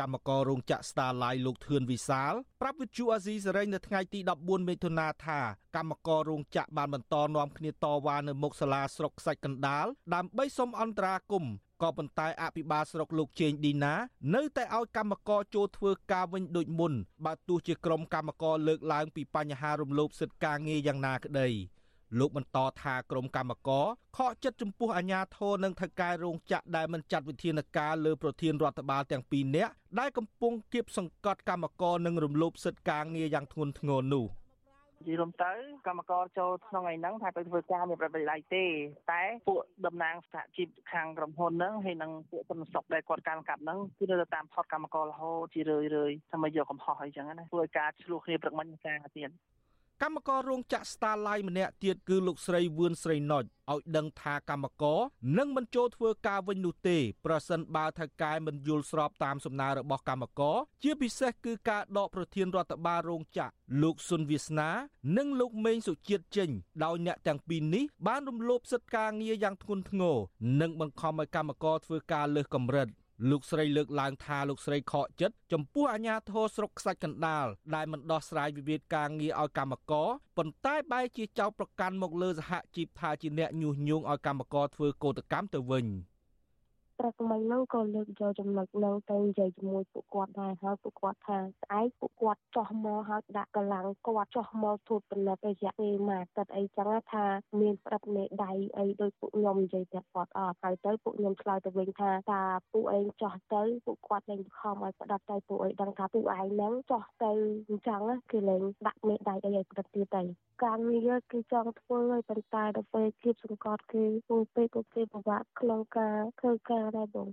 កម្មកររោងចក្រ Starlight លោកធឿនវិសាលប្រាប់វិទ្យុអាស៊ីសេរីនៅថ្ងៃទី14មិថុនាថាកម្មកររោងចក្របានបន្តនាំគ្នាតវ៉ានៅមុខសាលាស្រុកខ្សាច់កណ្ដាលដើម្បីសុំអន្តរាគមន៍ក៏ប៉ុន្តែអភិបាលស្រុកលោកជេងឌីណា នៅតែឲ្យកម្មករចូលធ្វើការវិញដូចមុនបើទោះជាក្រុមកម្មករលើកឡើងពីបញ្ហារំលោភសិទ្ធិការងារយ៉ាងណាក្តី លោកបន្តថាក្រមកម្មករខកចិត្តចំពោះអាញាធរនិងថៅកែរោងចក្រដែលមិនចាត់វិធានការលើប្រធានរដ្ឋបាលទាំងពីរនាក់ដែលកំពុងគៀបសង្កត់កម្មករនិងរំលោភសិទ្ធិការងារយ៉ាងធ្ងន់ធ្ងរនោះនិយាយរួមទៅកម្មករចូលក្នុងឯហ្នឹងថាទៅធ្វើការមានប្រតិបត្តិទេ តែពួកតំណាងសហជីពខាងក្រុមហ៊ុនហ្នឹងហើយនឹងពួកសន្តិសុខដែលគាត់កាន់កាប់ហ្នឹងគឺនៅតែតាមផុតកម្មកររហូតជារឿយរឿយថាមកយកកំហុសអីចឹងណាធ្វើឲ្យការឆ្លោះគ្នាព្រឹកមិញការទៀត កម្មកររោងចក្រ Starlight ម្នាក់ទៀតគឺលោកស្រីវឿនស្រីណុចឲ្យដឹងថាកម្មករនឹងមិនចូលធ្វើការវិញនោះទេប្រសិនបើថៅកែមិនយល់ស្របតាមសំណើរបស់កម្មករជាពិសេសគឺការដកប្រធានរដ្ឋបាលរោងចក្រលោកស៊ុនវាសនា និងលោកមេងសុជាតិចេញដោយអ្នកទាំងពីរនេះបានរំលោភសិទ្ធិការងារយ៉ាងធ្ងន់ធ្ងរនិងបង្ខំឲ្យកម្មករធ្វើការលើសកម្រិត។ លោកស្រីលើកឡើងថាលោកស្រីខកចិត្តចំពោះអាញាធរស្រុកខ្សាច់កណ្ដាលដែលមិនដោះស្រាយវិវាទការងារឲ្យកម្មករប៉ុន្តែបែរជាចោទប្រកាន់មកលើសហជីពថាជាអ្នកញុះញង់ឲ្យកម្មករធ្វើកោតកម្មទៅវិញ។ ព្រឹកមិញហ្នឹងក៏លើកយកចំណុចហ្នឹងទៅនិយាយជាមួយពួកគាត់ដែរហើយពួកគាត់ថាស្អែកពួកគាត់ចោះមកហើយដាក់កម្លាំងគាត់ចោះមកទូតពិនិត្យរយៈពេលមួយអាទិត្យអីចឹងថាមានប្រាប់មេដៃអីដោយពួកខ្ញុំនិយាយប្រាប់គាត់អត់ហើយទៅពួកខ្ញុំឆ្លើយទៅវិញថាតាពួកឯងចោះទៅពួកគាត់លែងខំឲ្យផ្ដាប់ទៅពួកឯងដឹងថាពួកឯងហ្នឹងចោះទៅអញ្ចឹងគេលែងដាក់មេដៃអីឲ្យផ្ដាប់ទៀតទៅការងារគឺចង់ធ្វើឲ្យប៉ុន្តែដល់ពេលគៀបសង្កត់គឺពួកពេកគេពិបាកក្នុងការធ្វើការដែរបង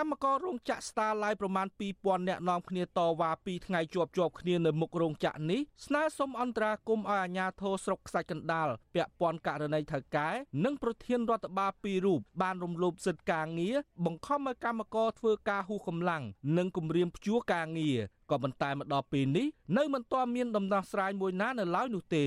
កម្មកររោងចក្រ Starlight ប្រមាណ2000នាក់នាំគ្នាតវ៉ា2ថ្ងៃជាប់ជាប់គ្នានៅមុខរោងចក្រនេះស្នើសុំអន្តរាគមន៍ឲ្យអាជ្ញាធរស្រុកខ្សាច់កណ្ដាលពាក់ព័ន្ធករណីថៅកែនិងប្រធានរដ្ឋបាលពីររូបបានរំលោភសិទ្ធិការងារបង្ខំឲ្យកម្មករធ្វើការហួសកម្លាំងនិងគំរាមព្យួរការងារក៏ប៉ុន្តែមកដល់ពេលនេះនៅមិនទាន់មានដំណោះស្រាយមួយណានៅឡើយនោះទេ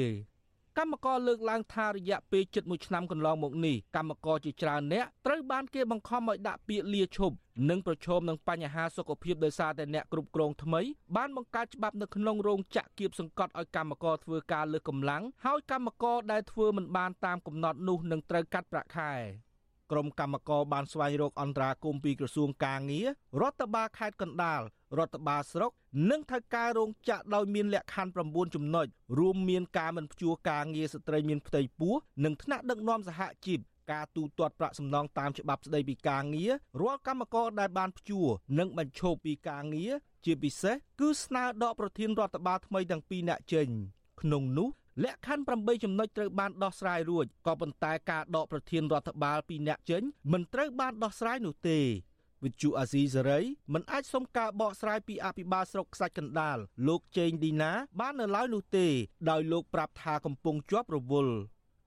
កម្មករលើកឡើងថារយៈពេលជិត1ឆ្នាំកន្លងមកនេះកម្មករជាច្រើនអ្នកត្រូវបានគេបង្ខំឲ្យដាក់ពាក្យលាឈប់និងប្រឈមនឹងបញ្ហាសុខភាពដោយសារតែអ្នកគ្រប់គ្រងថ្មីបានបង្កើតច្បាប់នៅក្នុងរោងចក្រគៀបសង្កត់ឲ្យកម្មករធ្វើការលើសកម្លាំងហើយកម្មករដែលធ្វើមិនបានតាមកំណត់នោះនឹងត្រូវកាត់ប្រាក់ខែក្រុមកម្មករបានស្វែងរកអន្តរាគមន៍ពីក្រសួងកាងាររដ្ឋបាលខេត្តកណ្ដាល រដ្ឋបាលស្រុក និងថៅកែរោងចក្រដោយមានលក្ខខណ្ឌ9ចំណុចរួមមានការមិនព្យួរការងារស្ត្រីមានផ្ទៃពោះនិងថ្នាក់ដឹកនាំសហជីពការទូទាត់ប្រាក់សំណងតាមច្បាប់ស្តីពីការងាររាល់កម្មករដែលបានព្យួរនិងបញ្ឈប់ពីការងារជាពិសេសគឺស្នើដកប្រធានរដ្ឋបាលថ្មីទាំងពីរនាក់ចេញក្នុងនោះលក្ខខណ្ឌ8ចំណុចត្រូវបានដោះស្រាយរួចក៏ប៉ុន្តែការដកប្រធានរដ្ឋបាលពីរនាក់ចេញមិនត្រូវបានដោះស្រាយនោះទេ វិទ្យុអាស៊ីសេរីមិនអាចសុំការបកស្រាយពីអភិបាលស្រុកខ្សាច់កណ្ដាលលោកជេងឌីណា បាននៅឡើយនោះទេ ដោយលោកប្រាប់ថាកំពុងជាប់រវល់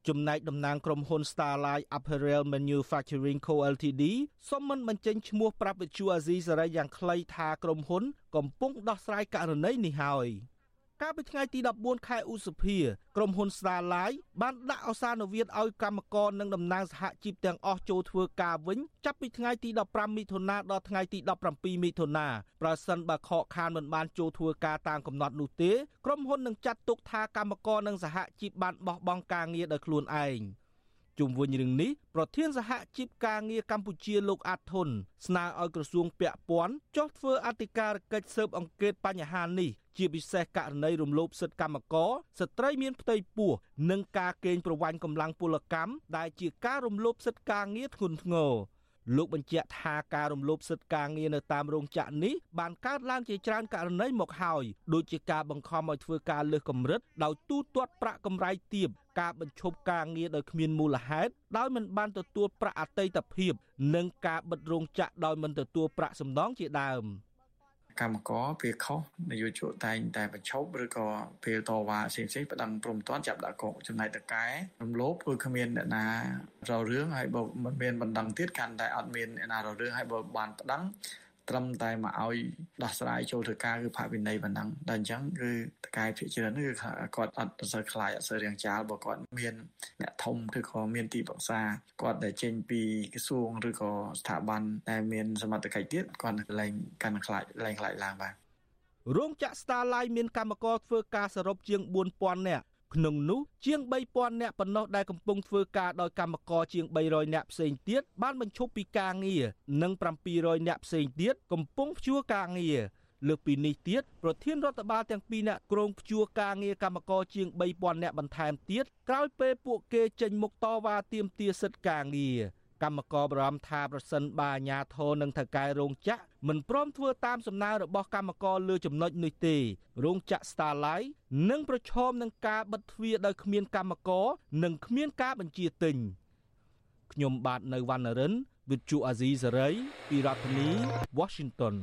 ចំណែកតំណាងក្រុមហ៊ុន Starlight Apparel Manufacturing Co Ltd សូមមិនបញ្ចេញឈ្មោះប្រាប់វិទ្យុអាស៊ីសេរីយ៉ាងខ្លីថាក្រុមហ៊ុន កំពុងដោះស្រាយករណីនេះហើយ។ កាលពីថ្ងៃទី14ខែឧសភាក្រុមហ៊ុន Starlight បានដាក់ឱសានវិទ្យឲ្យកម្មករនិងតំណាងសហជីពទាំងអស់ចូលធ្វើការវិញចាប់ពីថ្ងៃទី15មិថុនាដល់ថ្ងៃទី17មិថុនាប្រសិនបើខកខានមិនបានចូលធ្វើការតាមកំណត់នោះទេក្រុមហ៊ុននឹងចាត់ទុកថាកម្មករនិងសហជីពបានបោះបង់ការងារដោយខ្លួនឯង ជុំវិញរឿងនេះប្រធានសហជីពការងារកម្ពុជាលោកអាត់ធុនស្នើឲ្យក្រសួងពាក់ព័ន្ធចុះធ្វើអធិការកិច្ចស៊ើបអង្កេតបញ្ហានេះជាពិសេសករណីរំលោភសិទ្ធិកម្មករស្ត្រីមានផ្ទៃពោះនិងការកេងប្រវ័ញ្ចកម្លាំងពលកម្មដែលជាការរំលោភសិទ្ធិការងារធ្ងន់ធ្ងរ លោកបញ្ជាក់ថាការរំលោភសិទ្ធិការងារនៅតាមរោងចក្រនេះបានកើតឡើងជាច្រើនករណីមកហើយដូចជាការបង្ខំឲ្យធ្វើការលើសកម្រិតដោយទូទាត់ប្រាក់កម្រៃទាបការបញ្ឈប់ការងារដោយគ្មានមូលហេតុដោយមិនបានទទួលប្រាក់អតីតភាព និងការបិទរោងចក្រដោយមិនទទួលប្រាក់សំណងជាដើម។ កម្មករពេលខុសនយោជកតែងតែបញ្ឈប់ឬក៏ពេលតវ៉ាផ្សេងផ្សេងប្តឹងព្រមតាន់ចាប់ដាក់គុកចំណែកតកែរំលោភគឺគ្មានអ្នកណារលរឿងហើយបើមិនមានបណ្ដឹងទៀតកាន់តែអត់មានអ្នកណារលរឿងហើយបើបានប្តឹង ត្រឹមតែមកឲ្យដោះស្រាយចូលធ្វើការគឺផាកវិន័យប៉ុណ្ណឹងតែអញ្ចឹងគឺតកែភិជាច្រើនគឺគាត់អត់សូវខ្លាចអត់សូវរៀងចាលបើគាត់មានអ្នកធំឬក៏មានទីប្រឹក្សាគាត់ដែលចេញពីក្រសួងឬក៏ស្ថាប័នដែលមានសមត្ថកិច្ចទៀតគាត់លែងកាន់ខ្លាចលែងខ្លាចឡើងបាទរោងចក្រ Starlight មានកម្មករធ្វើការសរុបជាង4000នាក់ ក្នុងនោះជាង3000នាក់ប៉ុណ្ណោះដែលកំពុងធ្វើការដោយកម្មករជាង300នាក់ផ្សេងទៀតបានបញ្ឈប់ពីការងារនិង700នាក់ផ្សេងទៀតកំពុងព្យួរការងារលើសពីនេះទៀតប្រធានរដ្ឋបាលទាំងពីរនាក់ក្រុងព្យួរការងារកម្មករជាង3000នាក់បន្ថែមទៀតក្រោយពេលពួកគេចេញមុខតវ៉ាទាមទារសិទ្ធិការងារ កម្មករបារម្ភថាប្រសិនបើអាជ្ញាធរនិងថៅកែរោងចក្រមិនព្រមធ្វើតាមសំណើរបស់កម្មករលើចំណុចនេះទេរោងចក្រ Starlight នឹងប្រឈមនឹងការបិទទ្វារដោយគ្មានកម្មករនិងគ្មានការបញ្ជាទិញខ្ញុំបាទនៅវណ្ណរិន With Chu Azizi Saray ពីរដ្ឋធានី Washington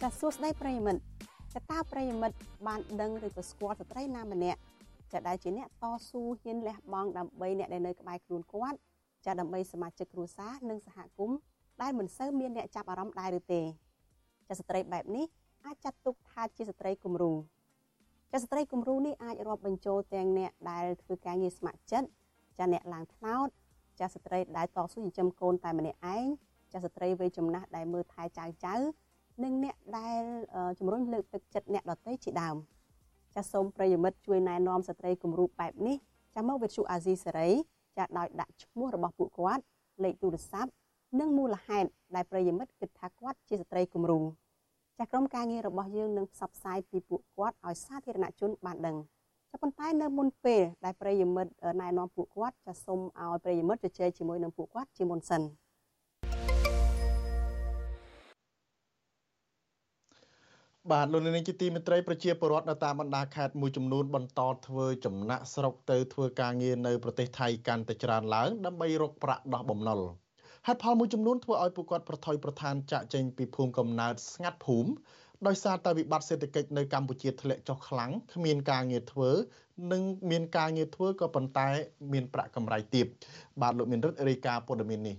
ចាចាសសួស្តីប្រិយមិត្តចាតើប្រិយមិត្តបានដឹងឬក៏ស្គាល់ស្ត្រីណាម្នាក់ ចាដែលជាអ្នកតស៊ូហ៊ានលះបង់ដើម្បីអ្នកដែលនៅក្បែរខ្លួនគាត់ចាដើម្បីសមាជិកគ្រួសារនិងសហគមន៍ដែលមិនសូវមានអ្នកចាប់អារម្មណ៍ដែរឬទេចាស្ត្រីបែបនេះអាចចាត់ទុកថាជាស្ត្រីគំរូចាស្ត្រីគំរូនេះអាចរាប់បញ្ចូលទាំងអ្នកដែលធ្វើការងារស្ម័គ្រចិត្តចាអ្នកឡើងថ្នោតចាស្ត្រីដែលតស៊ូចិញ្ចឹមកូនតែម្នាក់ឯងចាស្ត្រីវ័យចំណាស់ដែលមើលថែចៅចៅនិងអ្នកដែលជំរុញលើកទឹកចិត្តអ្នកដទៃជាដើម ចាសូមប្រិយមិត្តជួយណែនាំស្ត្រីគំរូបែបនេះចាំមកវិទ្យុអាស៊ីសេរីចាដោយដាក់ឈ្មោះរបស់ពួកគាត់លេខទូរស័ព្ទនិងមូលហេតុដែលប្រិយមិត្តគិតថាគាត់ជាស្ត្រីគំរូចាក្រុមការងាររបស់យើងនឹងផ្សព្វផ្សាយពីពួកគាត់ឲ្យសាធារណជនបានដឹងចាប៉ុន្តែនៅមុនពេលដែលប្រិយមិត្តណែនាំពួកគាត់ចាសូមឲ្យប្រិយមិត្តជជែកជាមួយនឹងពួកគាត់ជាមុនសិន។ បាទលោកនាងជាទីមេត្រីប្រជាពលរដ្ឋនៅតាមបណ្ដាខេត្តមួយចំនួនបន្តធ្វើចំណាក់ស្រុកទៅធ្វើការងារនៅប្រទេសថៃកាន់តែច្រើនឡើងដើម្បីរកប្រាក់ដោះបំណុលហេតុផលមួយចំនួនធ្វើឲ្យពួកគាត់ប្រថុយប្រឋានចាក់ចេញពីភូមិកំណើតស្ងាត់ភូមិដោយសារតែវិបត្តិសេដ្ឋកិច្ចនៅកម្ពុជាធ្លាក់ចុះខ្លាំងគ្មានការងារធ្វើនិងមានការងារធ្វើក៏ប៉ុន្តែមានប្រាក់កម្រៃទាបបាទលោកមានរិទ្ធរាយការណ៍ព័ត៌មាននេះ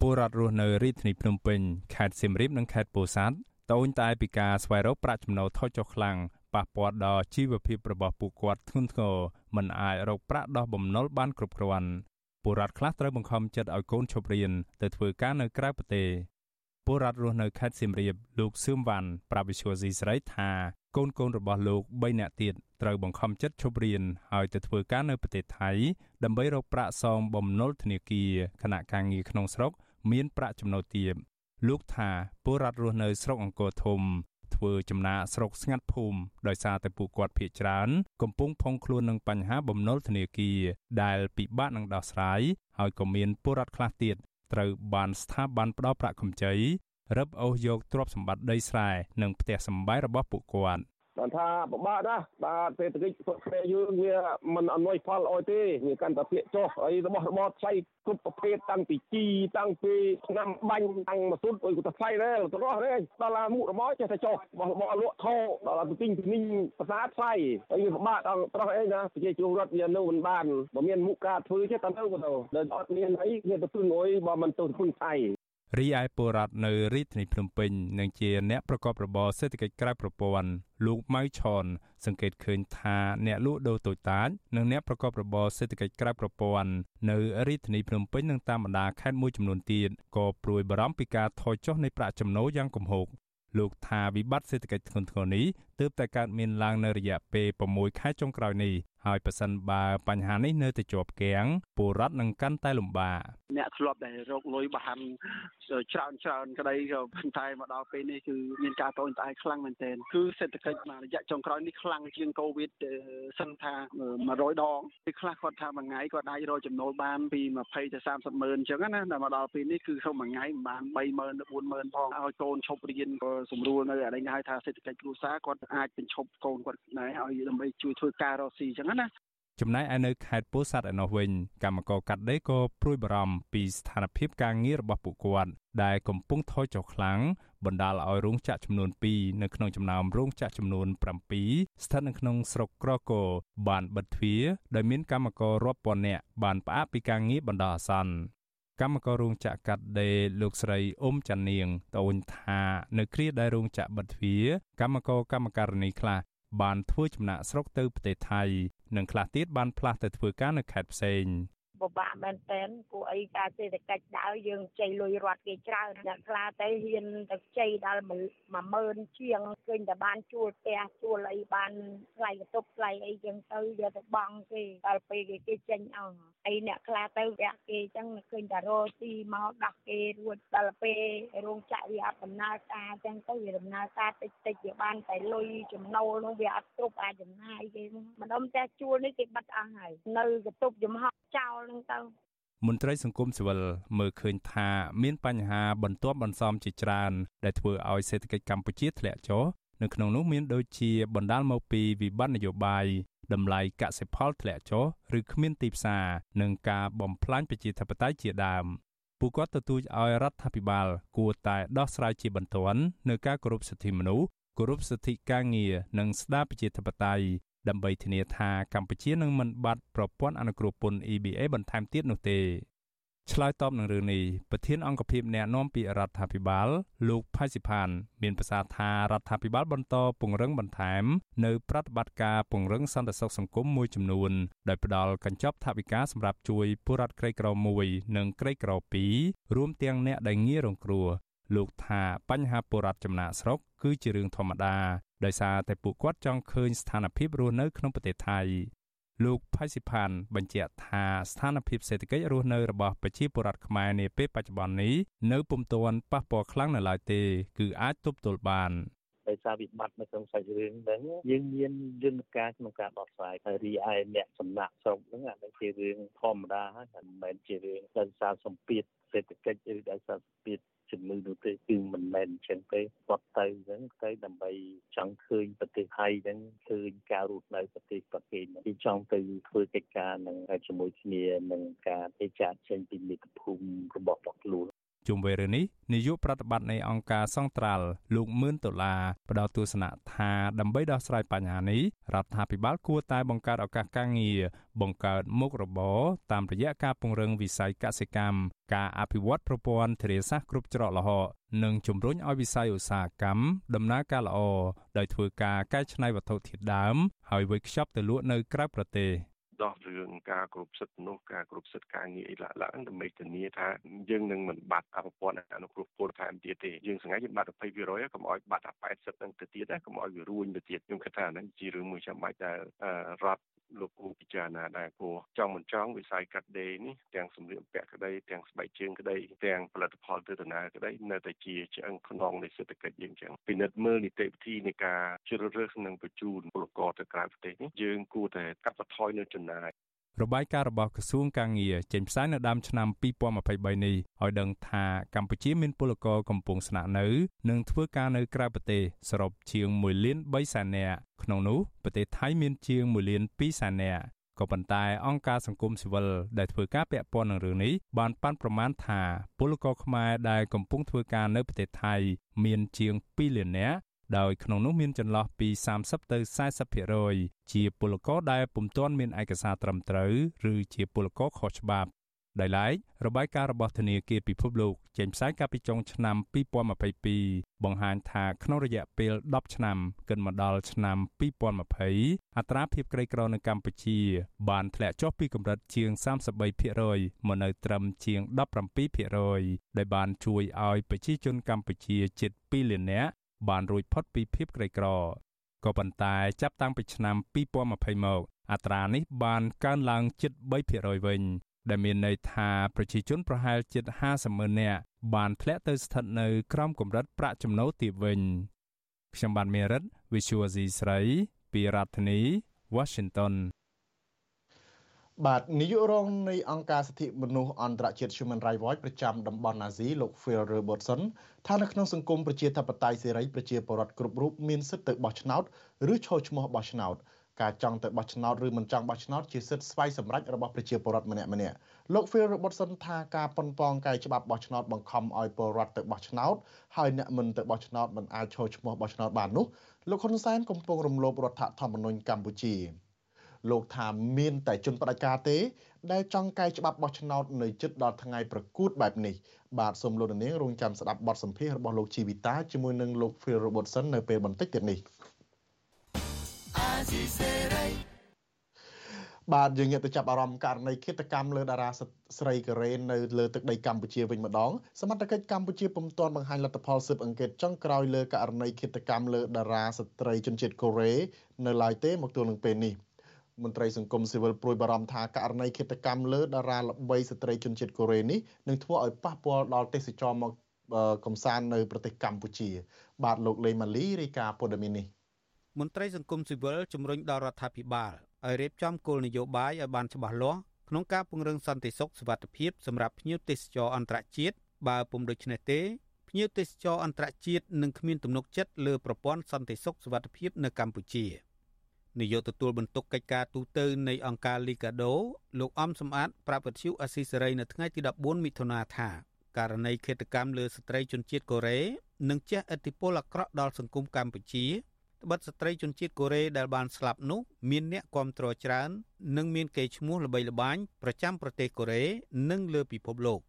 ពលរដ្ឋរស់នៅរាជធានីភ្នំពេញខេត្តសៀមរាបនិងខេត្តពោធិ៍សាត់ ត្អូញតែពីការស្វែងរកប្រាក់ចំណូលថយចុះខ្លាំងប៉ះពាល់ដល់ជីវភាពរបស់ពួកគាត់ធ្ងន់ធ្ងរមិនអាចរកប្រាក់ដោះបំណុលបានគ្រប់គ្រាន់ពលរដ្ឋខ្លះត្រូវបង្ខំចិត្តឲ្យកូនឈប់រៀនទៅធ្វើការនៅក្រៅប្រទេសពលរដ្ឋរស់នៅខេត្តសៀមរាបលោកសឿមវ៉ាន់ប្រាប់វិសុយស៊ីស្រីថាកូនកូនរបស់លោក3នាក់ទៀតត្រូវបង្ខំចិត្តឈប់រៀនហើយទៅធ្វើការនៅប្រទេសថៃដើម្បីរកប្រាក់សងបំណុលធនាគារខណៈការងារក្នុងស្រុកមានប្រាក់ចំណូលទាប លោកថាពលរដ្ឋរស់នៅស្រុកអង្គរធំធ្វើចំណាកស្រុកស្ងាត់ភូមិដោយសារតែពួកគាត់ភ័យច្រើន កំពុងផុងខ្លួននឹងបញ្ហាបំណុលធនាគារដែលពិបាកនឹងដោះស្រាយហើយក៏មានពលរដ្ឋខ្លះទៀតត្រូវបានស្ថាប័នផ្ដោតប្រាក់កម្ចីរឹបអូសយកទ្រព្យសម្បត្តិដីស្រែនិងផ្ទះសម្បែងរបស់ពួកគាត់ គាត់ថាពិបាកណាស់បាទសេដ្ឋកិច្ចស្រុកខ្មែរយើងវាមិនអនុយផលអោយទេវាកាន់តែភាកចុះហើយរបស់របរថ្លៃគ្រប់ប្រភេទតាំងពីជីតាំងពីឆ្នាំបាញ់តាំងម៉ាស៊ូតអុយក៏ថ្លៃដែរទៅរស់ទេដល់ឡាមុខរបរចេះតែចុះរបស់របរលក់ថោដល់ឡាទៅទិញពីនេះភាសាថ្លៃហើយវាពិបាកដល់ប្រោះអីណាប្រជាជនរដ្ឋវានៅមិនបានបើមានមុខការធ្វើចេះតែទៅក៏ទៅដល់អត់មានអីវាទៅពឹងអុយបើមិនទៅពឹងថៃ រីឯពលរដ្ឋនៅរាជធានីភ្នំពេញនិងជាអ្នកប្រកបរបរសេដ្ឋកិច្ចក្រៅប្រព័ន្ធលោកម៉ៅឆនសង្កេតឃើញថាអ្នកលក់ដូរតូចតាចនិងអ្នកប្រកបរបរសេដ្ឋកិច្ចក្រៅប្រព័ន្ធនៅរាជធានីភ្នំពេញនិងតាមបណ្ដាខេត្តមួយចំនួនទៀតក៏ព្រួយបារម្ភពីការថយចុះនៃប្រាក់ចំណូលយ៉ាងគំហុកលោកថាវិបត្តិសេដ្ឋកិច្ចធ្ងន់ធ្ងរនេះ ទើបតែកើតមានឡើងនៅរយៈពេល6ខែចុងក្រោយនេះហើយប៉ះសិនបើបញ្ហានេះនៅតែជាប់គាំងពលរដ្ឋនឹងកាន់តែលំបាកអ្នកធ្លាប់តែរកលុយបហាន់ច្រើនច្រើនក្តីក៏ប៉ុន្តែមកដល់ពេលនេះគឺមានការតូចតាយខ្លាំងមែនទែនគឺសេដ្ឋកិច្ចរយៈចុងក្រោយនេះខ្លាំងជាងកូវីដសិនថា100ដងពេលខ្លះគាត់ថាមួយថ្ងៃគាត់អាចរកចំណូលបានពី20ទៅ30ម៉ឺនអញ្ចឹងណាតែមកដល់ពេលនេះគឺក្នុងមួយថ្ងៃមិនបាន30000ទៅ40000ផងឲ្យកូនឈប់រៀនក៏សម្រួលនៅអានេះហៅថាសេដ្ឋកិច្ចគ្រួសារគាត់អាចបញ្ឈប់កូនគាត់ដែរឲ្យដើម្បីជួយធ្វើការរកស៊ីអញ្ចឹងណាចំណែកឯនៅខេត្តពោធិ៍សាត់ឯណោះវិញកម្មករកាត់ដេរក៏ព្រួយបារម្ភពីស្ថានភាពការងាររបស់ពួកគាត់ដែលកំពុងថយចុះខ្លាំងបណ្ដាលឲ្យរោងចក្រចំនួន2នៅក្នុងចំណោមរោងចក្រចំនួន7ស្ថិតនៅក្នុងស្រុកក្រគរបានបិទទ្វារដោយមានកម្មកររាប់ពាន់នាក់បានផ្អាកពីការងារបណ្ដោះអាសន្ន កម្មកររោងចក្រកាត់ដេរលោកស្រីអ៊ុំចាន់នាងត្អូញថានៅគ្រាដែលរោងចក្របិទទ្វារកម្មករកម្មការិនីខ្លះបានធ្វើចំណាក់ស្រុកទៅប្រទេសថៃនិងខ្លះទៀតបានផ្លាស់ទៅធ្វើការនៅខេត្តផ្សេង ពិបាកមែនតើពួកអីការសេដ្ឋកិច្ចដើរយើងខ្ចីលុយរត់គេច្រើនអ្នកខ្លះទៅហ៊ានទៅខ្ចីដល់10000ជាងឃើញតែបានជួលផ្ទះជួលអីបានថ្លៃបន្ទប់ថ្លៃអីចឹងទៅយកទៅបង់គេដល់ពេលគេគេចេញអស់អីអ្នកខ្លះទៅវះគេចឹងឃើញតែរោទីមកដោះគេរួចដល់ពេលរោងចក្រវាអត់ដំណើរការចឹងទៅវាដំណើរការតិចតិចវាបានតែលុយចំណូលនោះវាអត់គ្រប់អាចចំណាយគេម្ដុំផ្ទះជួលនេះគេបិទអស់ហើយនៅកតុបចំហចោលហ្នឹងទៅមន្ត្រីសង្គមស៊ីវិលមើលឃើញថាមានបញ្ហាបន្ទាប់បន្សំជាច្រើន ដែលធ្វើឲ្យសេដ្ឋកិច្ចកម្ពុជាធ្លាក់ចុះនៅក្នុងនោះមានដូចជាបណ្ដាលមកពីវិបត្តិនយោបាយតម្លៃកសិផលធ្លាក់ចុះឬគ្មានទីផ្សារនិងការបំផ្លាញប្រជាធិបតេយ្យជាដើមពួកគាត់ទទូចឲ្យរដ្ឋាភិបាល គួរតែដោះស្រាយជាបន្ទាន់នៅការគោរពសិទ្ធិមនុស្សគោរពសិទ្ធិការងារនិងស្ដារប្រជាធិបតេយ្យ ដើម្បីធានាថាកម្ពុជានឹងមិនបាត់ប្រព័ន្ធអនុគ្រោះពន្ធ EBA បន្ថែមទៀតនោះទេឆ្លើយតបនឹងរឿងនេះប្រធានអង្គភិបអ្នកណែនាំពាក្យរដ្ឋាភិបាល លោកផៃសិផាន មានប្រសាសន៍ថារដ្ឋាភិបាលបន្តពង្រឹងបន្ថែមនៅប្រតិបត្តិការពង្រឹងសន្តិសុខសង្គមមួយចំនួនដោយផ្ដល់កញ្ចប់ថវិកាសម្រាប់ជួយពលរដ្ឋក្រីក្រមួយនិងក្រីក្រពីររួមទាំងអ្នកដែលងាយរងគ្រោះលោកថាបញ្ហាពលរដ្ឋចំណាក់ស្រុកគឺជារឿងធម្មតា ដោយសារតែពួកគាត់ចង់ឃើញស្ថានភាពរស់នៅក្នុងប្រទេសថៃលោកផៃស៊ីផានបញ្ជាក់ថាស្ថានភាពសេដ្ឋកិច្ចរស់នៅរបស់ប្រជាពលរដ្ឋខ្មែរនាពេលបច្ចុប្បន្ននេះនៅពុំទាន់ប៉ះពាល់ខ្លាំងនៅឡើយទេ គឺអាចទប់ទល់បានដោយសារវិបត្តិនៅក្នុងសាច់រឿងហ្នឹងយើងមានយន្តការក្នុងការដោះស្រាយហើយរីឯអ្នកសំណាក់ស្រុកហ្នឹងអានេះជារឿងធម្មតាហើយមិនមែនជារឿងដោយសារសម្ពាធសេដ្ឋកិច្ចឬដោយសារសម្ពាធ ជំងឺនោះទេគឺមិនមែនអញ្ចឹងទេគាត់ទៅអញ្ចឹងទៅដើម្បីចង់ឃើញប្រទេសថៃហ្នឹងឃើញការរស់នៅប្រទេសប្រទេសគេចង់ទៅធ្វើកិច្ចការនឹងជាមួយគ្នានឹងការទេចាត់ចេញពីមាតុភូមិរបស់របស់ខ្លួន ជុំវិញរឿងនេះនាយកប្រតិបត្តិនៃអង្គការសង្ត្រាល់លោកមឿនដុល្លារផ្ដល់ទស្សនៈថាដើម្បីដោះស្រាយបញ្ហានេះរដ្ឋាភិបាលគួរតែបង្កើតឱកាសការងារបង្កើតមុខរបរតាមរយៈការពង្រឹងវិស័យកសិកម្មការអភិវឌ្ឍប្រព័ន្ធធារាសាស្ត្រគ្រប់ច្រកល្ហកនិងជំរុញឲ្យវិស័យឧស្សាហកម្មដំណើរការល្អដោយធ្វើការកែច្នៃវត្ថុធាតុដើម ហើយវេចខ្ចប់ទៅលក់នៅក្រៅប្រទេស ដោះរឿងការគ្រប់សិទ្ធិមនុស្សការគ្រប់សិទ្ធិការងារអីឡើងឡើងដើម្បីធានាថាយើងនឹងមិនបាត់អភិវឌ្ឍអនុគ្រោះពលថែមទៀតទេយើងសង្ឃឹមយើងបាត់20%កុំឲ្យបាត់80នឹងទៅទៀតណាកុំឲ្យវារួញទៅទៀតខ្ញុំគិតថាហ្នឹងជារឿងមួយចាំបាច់ដែលរដ្ឋ លោកគូពិចារណាដែរព្រោះចង់មិនចង់វិស័យកាត់ដេរនេះទាំងសម្លៀកបំពាក់ក្តីទាំងស្បែកជើងក្តីទាំងផលិតផលទិដ្ឋាក្តីនៅតែជាឆ្អឹងខ្នងនៃសេដ្ឋកិច្ចយើងចឹងពិនិត្យមើលនីតិវិធីនៃការជ្រើសរើសនិងបញ្ជូនពលករទៅក្រៅប្រទេសនេះយើងគួរតែកាត់បន្ថយនៅចំណាយ របាយការណ៍របស់ក្រសួងកាងារចេញផ្សាយនៅដើមឆ្នាំ2023នេះឲ្យដឹងថាកម្ពុជាមានពលករកំពុងស្នាក់នៅ និងធ្វើការនៅក្រៅប្រទេសសរុបជាង1លាន3សែននាក់ក្នុងនោះប្រទេសថៃមានជាង1លាន2សែននាក់ក៏ប៉ុន្តែអង្គការសង្គមស៊ីវិលដែលធ្វើការពាក់ព័ន្ធនឹងរឿងនេះបានប៉ាន់ប្រមាណថាពលករខ្មែរដែលកំពុងធ្វើការនៅប្រទេសថៃ មានជាង2លាននាក់ ដោយក្នុងនោះមានចន្លោះពី30ទៅ40%ជាពលករដែលពុំទាន់មានឯកសារត្រឹមត្រូវឬជាពលករខុសច្បាប់ដោយឡែករបាយការណ៍របស់ធនាគារពិភពលោកចេញផ្សាយកាលពីចុងឆ្នាំ2022បង្ហាញថាក្នុងរយៈពេល10ឆ្នាំគិតមកដល់ឆ្នាំ2020អត្រាភាពក្រីក្រនៅកម្ពុជា បានធ្លាក់ចុះពីកម្រិតជាង33%មកនៅត្រឹមជាង17%ដែលបានជួយឲ្យប្រជាជនកម្ពុជាជិត2លាននាក់ បានរួចផុតពីភាពក្រីក្រក៏ប៉ុន្តែចាប់តាំងពីឆ្នាំ2020មកអត្រានេះបានកើនឡើងជិត3%វិញ ដែលមានន័យថាប្រជាជនប្រហែលជិត50ម៉ឺននាក់បានធ្លាក់ទៅស្ថិតនៅក្រោមកម្រិតប្រាក់ចំណូលទាបវិញខ្ញុំបានមេរិត Visual C ស្រី ពីរដ្ឋធានី Washington បាទនាយករងនៃអង្គការសិទ្ធិមនុស្សអន្តរជាតិ Human Rights Watch ប្រចាំតំបន់អាស៊ីលោក Phil Robertson ថានៅក្នុងសង្គមប្រជាធិបតេយ្យសេរីប្រជាពលរដ្ឋគ្រប់រូបមានសិទ្ធិទៅបោះឆ្នោតឬឈរឈ្មោះបោះឆ្នោតការចង់ទៅបោះឆ្នោតឬមិនចង់បោះឆ្នោតជាសិទ្ធិស្វ័យសម្រេចរបស់ប្រជាពលរដ្ឋម្នាក់ម្នាក់លោក Phil Robertson ថាការប៉ុនប៉ងកាយច្បាប់បោះឆ្នោតបង្ខំឲ្យពលរដ្ឋទៅបោះឆ្នោតហើយអ្នកមិនទៅបោះឆ្នោតមិនអាចឈរឈ្មោះបោះឆ្នោតបាននោះលោកហ៊ុនសែនកំពុងរំលោភរដ្ឋធម្មនុញ្ញកម្ពុជា លោកថាមានតែជនបដិការទេ ដែលចង់កែច្បាប់បោះឆ្នោតនៅជិតដល់ថ្ងៃប្រកួតបែបនេះបាទសូមលោកនាងរងចាំស្ដាប់បទសម្ភាសន៍របស់លោកជីវិតាជាមួយនឹងលោក Phil Robertson នៅពេលបន្តិចទៀតនេះបាទយើងងាកទៅចាប់អារម្មណ៍ករណីឃាតកម្មលើតារាស្រីកូរ៉េនៅលើទឹកដីកម្ពុជាវិញម្ដងសមត្ថកិច្ចកម្ពុជាពុំទាន់បង្ហាញលទ្ធផលស៊ើបអង្កេតចុងក្រោយលើករណីឃាតកម្មលើតារាស្ត្រីជនជាតិកូរ៉េនៅឡើយទេមកទល់នឹងពេលនេះ។ មន្ត្រីសង្គមស៊ីវិលព្រួយបារម្ភថាករណីឃាតកម្មលើតារាល្បីស្ត្រីជនជាតិកូរ៉េនេះនឹងធ្វើឲ្យប៉ះពាល់ដល់ទេសចរមកកំសាន្តនៅប្រទេសកម្ពុជា បាទលោកលេម៉ាលីរាយការណ៍ព័ត៌មាននេះមន្ត្រីសង្គមស៊ីវិលជំរុញដល់រដ្ឋាភិបាលឲ្យរៀបចំគោលនយោបាយឲ្យបានច្បាស់លាស់ក្នុងការពង្រឹងសន្តិសុខសុវត្ថិភាពសម្រាប់ភ្ញៀវទេសចរអន្តរជាតិបើពុំដូច្នេះទេភ្ញៀវទេសចរអន្តរជាតិនឹងគ្មានទំនុកចិត្តលើប្រព័ន្ធសន្តិសុខសុវត្ថិភាពនៅកម្ពុជា។ នាយកទទួលបន្ទុកកិច្ចការទូតនៃអង្គការ Liga do លោកអំសំអាតប្រាប់វិទ្យុអស៊ីសេរីនៅថ្ងៃទី14មិថុនាថាករណីឃាតកម្មលើស្ត្រីជនជាតិកូរ៉េនឹងជះឥទ្ធិពលអាក្រក់ដល់សង្គមកម្ពុជាត្បិតស្ត្រីជនជាតិកូរ៉េដែលបានស្លាប់នោះមានអ្នកគាំទ្រច្រើន និងមានកេរ្តិ៍ឈ្មោះល្បីល្បាញប្រចាំប្រទេសកូរ៉េនិងលើពិភពលោក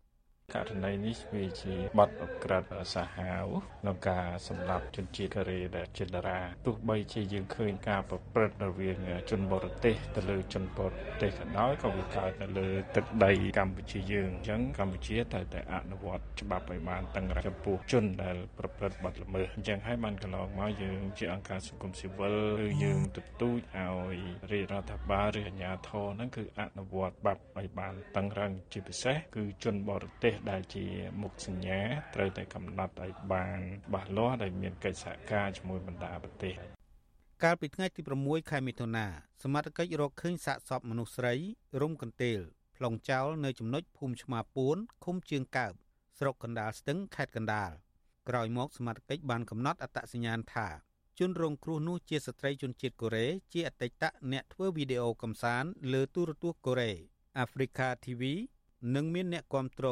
ករណីនេះវាជាបទអក្រិតសាហាវក្នុងការសម្លាប់ជនជាតិកូរ៉េដែលជាតារាទោះបីជាយើងឃើញការប្រព្រឹត្តរវាងជនបរទេសទៅលើជនបរទេសក៏ដោយក៏វាកើតនៅលើទឹកដីកម្ពុជាយើងអញ្ចឹងកម្ពុជាតែតែអនុវត្តច្បាប់ឲ្យបានតឹងរ៉ឹងចំពោះជនដែលប្រព្រឹត្តបទល្មើសអញ្ចឹងហើយបានកន្លងមកយើងជាអង្គការសង្គមស៊ីវិលឬយើងទទូចឲ្យរាជរដ្ឋាភិបាលឬអាជ្ញាធរហ្នឹងគឺអនុវត្តច្បាប់ឲ្យបានតឹងរ៉ឹងជាពិសេសគឺជនបរទេសដែលជាមុខសញ្ញាត្រូវតែកំណត់ឲ្យបានច្បាស់លាស់ដែលមានកិច្ចសហការជាមួយបណ្ដាប្រទេសកាលពីថ្ងៃទី6ខែមិថុនាសមត្ថកិច្ចរកឃើញសាកសពមនុស្សស្រីរុំកន្ទេលប្លង់ចោលនៅចំណុចភូមិឆ្មាពួនឃុំជើងកើបស្រុកកណ្ដាលស្ទឹងខេត្តកណ្ដាលក្រោយមកសមត្ថកិច្ចបានកំណត់អត្តសញ្ញាណថាជនរងគ្រោះនោះជាស្ត្រីជនជាតិកូរ៉េជាអតីតអ្នកធ្វើវីដេអូកំសាន្តលើទូរទស្សន៍កូរ៉េ Africa TV និងមានអ្នកគាំទ្រ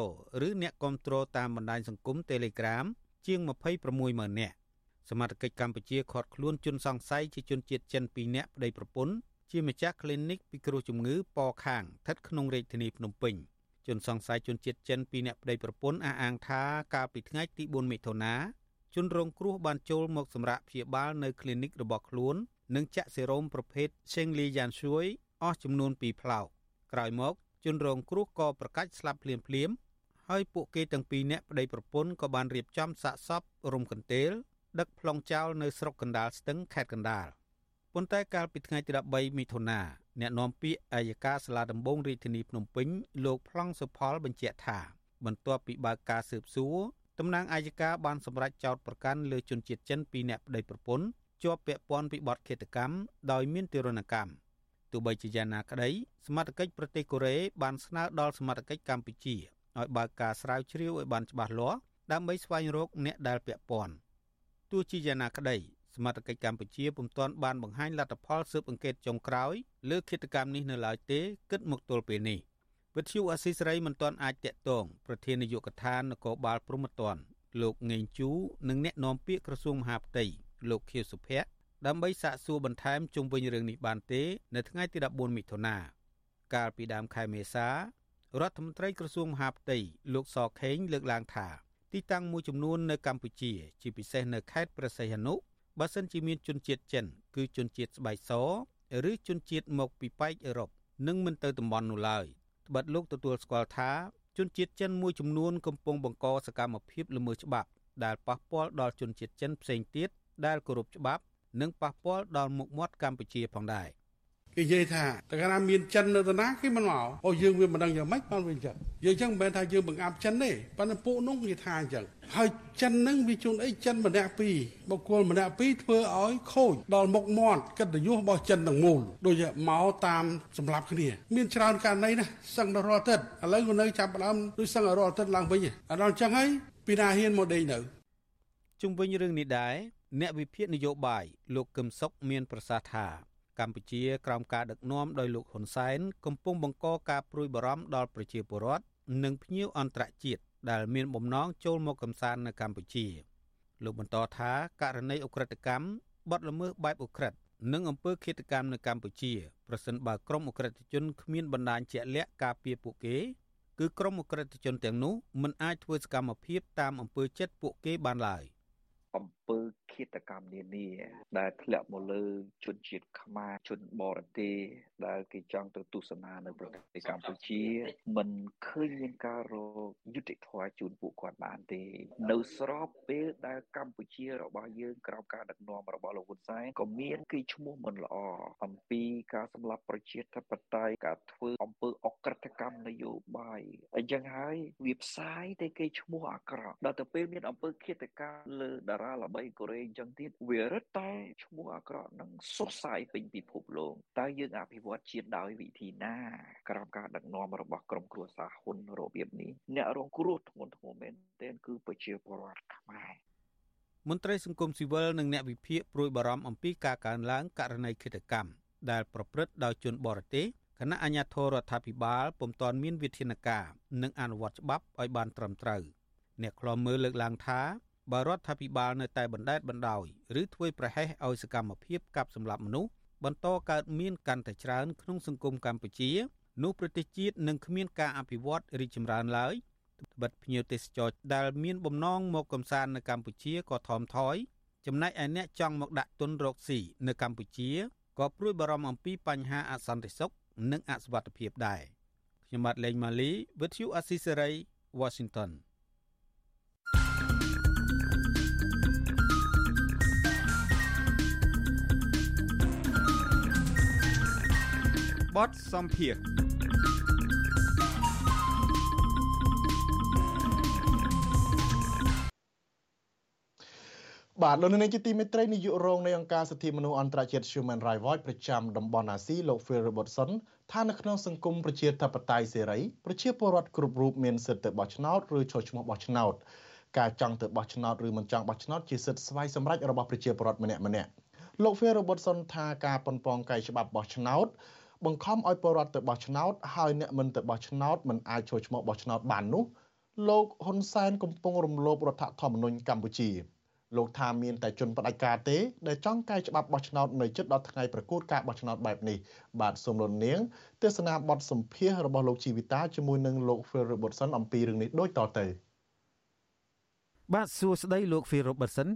ឬអ្នកគាំទ្រតាមបណ្ដាញសង្គម Telegram ជាង26ម៉ឺននាក់សមត្ថកិច្ចកម្ពុជាឃាត់ខ្លួនជនសង្ស័យជាជនជាតិចិន2នាក់ប្តីប្រពន្ធជាម្ចាស់ clinic ពិគ្រោះជំងឺពខាងស្ថិតក្នុងរាជធានីភ្នំពេញជនសង្ស័យជនជាតិចិន2នាក់ប្តីប្រពន្ធអះអាងថាកាលពីថ្ងៃទី4មិថុនាជនរងគ្រោះបានចូលមកសម្រាកព្យាបាលនៅ clinic របស់ខ្លួននិងចាក់សេរ៉ូមប្រភេទ Shengli Yanshui អស់ចំនួន2ផ្លោកក្រោយមក ជនរងគ្រោះក៏ប្រកាច់ស្លាប់ភ្លាមភ្លាមហើយពួកគេទាំងពីរនាក់ប្តីប្រពន្ធក៏បានរៀបចំសាកសពរំកន្ទេលដឹកប្លង់ចោលនៅស្រុកកណ្ដាលស្ទឹងខេត្តកណ្ដាលប៉ុន្តែកាលពីថ្ងៃទី13មិថុនាអ្នកនាំពាក្យអាយកាសាលាដំបងរាជធានីភ្នំពេញលោកប្លង់សុផលបញ្ជាក់ថាបន្ទាប់ពីបើកការស៊ើបសួរតំណាងអាយកាបានសម្រេចចោទប្រកាន់លើជនជាតិចិន2នាក់ប្តីប្រពន្ធជាប់ពាក់ព័ន្ធពីបទឃាតកម្មដោយមានទរណកម្ម ទោះបីជាយ៉ាងណាក្តីសមត្ថកិច្ចប្រទេសកូរ៉េបានស្នើដល់សមត្ថកិច្ចកម្ពុជាឲ្យបើកការស្រាវជ្រាវឲ្យបានច្បាស់លាស់ដើម្បីស្វែងរកអ្នកដែលពាក់ព័ន្ធទោះជាយ៉ាងណាក្តីសមត្ថកិច្ចកម្ពុជាពុំទាន់បានបង្ហាញលទ្ធផលស៊ើបអង្កេតចុងក្រោយលើឃាតកម្មនេះនៅឡើយទេគិតមកទល់ពេលនេះវិទ្យុអស៊ីសេរីមិនទាន់អាចតាក់ទងប្រធាននាយកដ្ឋាននគរបាលព្រំប្រទានលោកងេងជូនិងអ្នកនាំពាក្យក្រសួងមហាផ្ទៃលោកខៀវសុភ័ក្រ ដើម្បីសាកសួរបន្ថែមជុំវិញរឿងនេះបានទេ នៅថ្ងៃទី14មិថុនាកាលពីដើមខែមេសារដ្ឋមន្ត្រីក្រសួងមហាផ្ទៃលោកសខេងលើកឡើងថាទីតាំងមួយចំនួននៅកម្ពុជា ជាពិសេសនៅខេត្តព្រះសីហនុបើសិនជាមានជនជាតិចិន គឺជនជាតិស្បែកសឬជនជាតិមកពីប៉ែកអឺរ៉ុបនឹងមិនទៅតំបន់នោះឡើយត្បិតលោកទទួលស្គាល់ថាជនជាតិចិនមួយចំនួនកំពុងបង្កសកម្មភាពល្មើសច្បាប់ដែលប៉ះពាល់ដល់ជនជាតិចិនផ្សេងទៀតដែលគោរពច្បាប់ និងប៉ះពាល់ដល់មុខមាត់កម្ពុជាផងដែរគេនិយាយថាតើកាលណាមានចិននៅតាណាគេមិនមកអូយើងវាមិនដឹងយ៉ាងម៉េចបានវាអញ្ចឹងយើងអញ្ចឹងមិនមែនថាយើងបង្អាប់ចិនទេប៉ុន្តែពួកនោះគេថាអញ្ចឹងហើយចិននឹងវាជួនអីចិនម្នាក់ពីរបុគ្គលម្នាក់ពីរធ្វើឲ្យខូចដល់មុខមាត់កិត្តិយសរបស់ចិនទាំងមូលដូចមកតាមសម្រាប់គ្នា មានច្រើនករណីណាសឹងដល់រាល់ទឹកឥឡូវក៏នៅចាប់ផ្ដើមដូចសឹងរាល់ទឹកឡើងវិញអាដល់អញ្ចឹងហើយពីណាហ៊ានមកដេកនៅជុំវិញរឿងនេះដែរ អ្នកវិភាគនយោបាយលោកកឹមសុខមានប្រសាសន៍ថាកម្ពុជាក្រោមការដឹកនាំដោយលោកហ៊ុនសែនកំពុងបង្កការព្រួយបារម្ភដល់ប្រជាពលរដ្ឋនិងភ្ញៀវអន្តរជាតិដែលមានបំណងចូលមកកំសាន្តនៅកម្ពុជា លោកបន្តថាករណីអ ுக ្រិតកម្មបទល្មើសបែបអ ுக ្រិតនិងអំពើឃាតកម្មនៅកម្ពុជាប្រសិនបើក្រុមអ ுக ្រិតជនគ្មានបណ្ដាញជាក់លាក់ការពារពួកគេគឺក្រុមអ ுக ្រិតជនទាំងនោះមិនអាចធ្វើសកម្មភាពតាមអំពើចិត្តពួកគេបានឡើយ។អំពើឃា តកម្មនានាដែលធ្លាក់មកលើជនជាតិខ្មែរជនបរទេសដែលគេចង់ទៅទស្សនានៅប្រទេសកម្ពុជាមិនឃើញមានការរកយុត្តិធម៌ជូនពួកគាត់បានទេ នៅស្របពេលដែលកម្ពុជារបស់យើងក្រោមការដឹកនាំរបស់លោកហ៊ុនសែនក៏មានគេឈ្មោះមិនល្អអំពីការសម្លាប់ប្រជាធិបតេយ្យការធ្វើអំពើអក្រិតកម្មនយោបាយអញ្ចឹងហើយវាផ្សាយតែគេឈ្មោះអាក្រក់ដល់ទៅពេលមានអំពើឃាតកម្មលើតារាល្បីកូរ៉េអញ្ចឹងទៀតវារឹតតែឈ្មោះអាក្រក់នឹងសុសសាយពេញពិភពលោកតើយើងអភិវឌ្ឍជាតិដោយវិធីណាក្រោមការដឹកនាំរបស់ក្រុមគ្រួសារហ៊ុនរបៀបនេះអ្នករងគ្រោះធ្ងន់ធ្ងរមែនទែនគឺប្រជាពលរដ្ឋខ្មែរមន្ត្រីសង្គមស៊ីវិលនិងអ្នកវិភាគព្រួយបារម្ភអំពីការកើនឡើងករណីឃាតកម្មដែលប្រព្រឹត្តដោយជនបរទេសគណៈអាជ្ញាធររដ្ឋាភិបាលពុំទាន់មានវិធានការនិងអនុវត្តច្បាប់ឲ្យបានត្រឹមត្រូវ។អ្នកខ្លំមើលលើកឡើងថា បើរដ្ឋាភិបាលនៅតែបណ្ដេតបណ្ដោយឬធ្វើប្រហែសឲ្យសកម្មភាពកាប់សម្លាប់មនុស្សបន្តកើតមានកាន់តែច្រើនក្នុងសង្គមកម្ពុជានោះប្រទេសជាតិនឹងគ្មានការអភិវឌ្ឍរីកចម្រើនឡើយបិទភ្ញៀវទេសចរដែលមានបំណងមកកំសាន្តនៅកម្ពុជាក៏ថមថយចំណែកឯអ្នកចង់មកដាក់ទុនរកស៊ីនៅកម្ពុជាក៏ព្រួយបារម្ភអំពីបញ្ហាអសន្តិសុខនិងអសុវត្ថិភាពដែរខ្ញុំបាទលេងម៉ាលី With you Assisary Washington បទសម្ភារបាទលោកនាងជាទីមេត្រីនាយករងនៃអង្គការសិទ្ធិមនុស្សអន្តរជាតិ Human Rights Watch ប្រចាំតំបន់អាស៊ីលោក Phil Robertson ថានៅក្នុងសង្គមប្រជាធិបតេយ្យសេរីប្រជាពលរដ្ឋគ្រប់រូបមានសិទ្ធិទៅបោះឆ្នោតឬចូលឈ្មោះបោះឆ្នោតការចង់ទៅបោះឆ្នោតឬមិនចង់បោះឆ្នោតជាសិទ្ធិស្វ័យសម្រេចរបស់ប្រជាពលរដ្ឋម្នាក់ម្នាក់លោក Phil Robertson ថាការប៉ុនប៉ងកាយច្បាប់បោះឆ្នោត បង្ខំឲ្យពលរដ្ឋទៅបោះឆ្នោតហើយអ្នកមិនទៅបោះឆ្នោតមិនអាចចូលឈ្មោះបោះឆ្នោតបាននោះលោកហ៊ុនសែនកំពុងរំលោភរដ្ឋធម្មនុញ្ញកម្ពុជាលោកថាមានតែជនផ្ដាច់ការទេដែលចង់កែច្បាប់បោះឆ្នោតនៅជិតដល់ថ្ងៃប្រកួតការបោះឆ្នោតបែបនេះបាទសូមលន់នាងទេសនាបទសម្ភាសរបស់លោកជីវិតាជាមួយនឹងលោក Phil Robertson អំពីរឿងនេះដូចតទៅបាទសួស្តីលោក Phil Robertson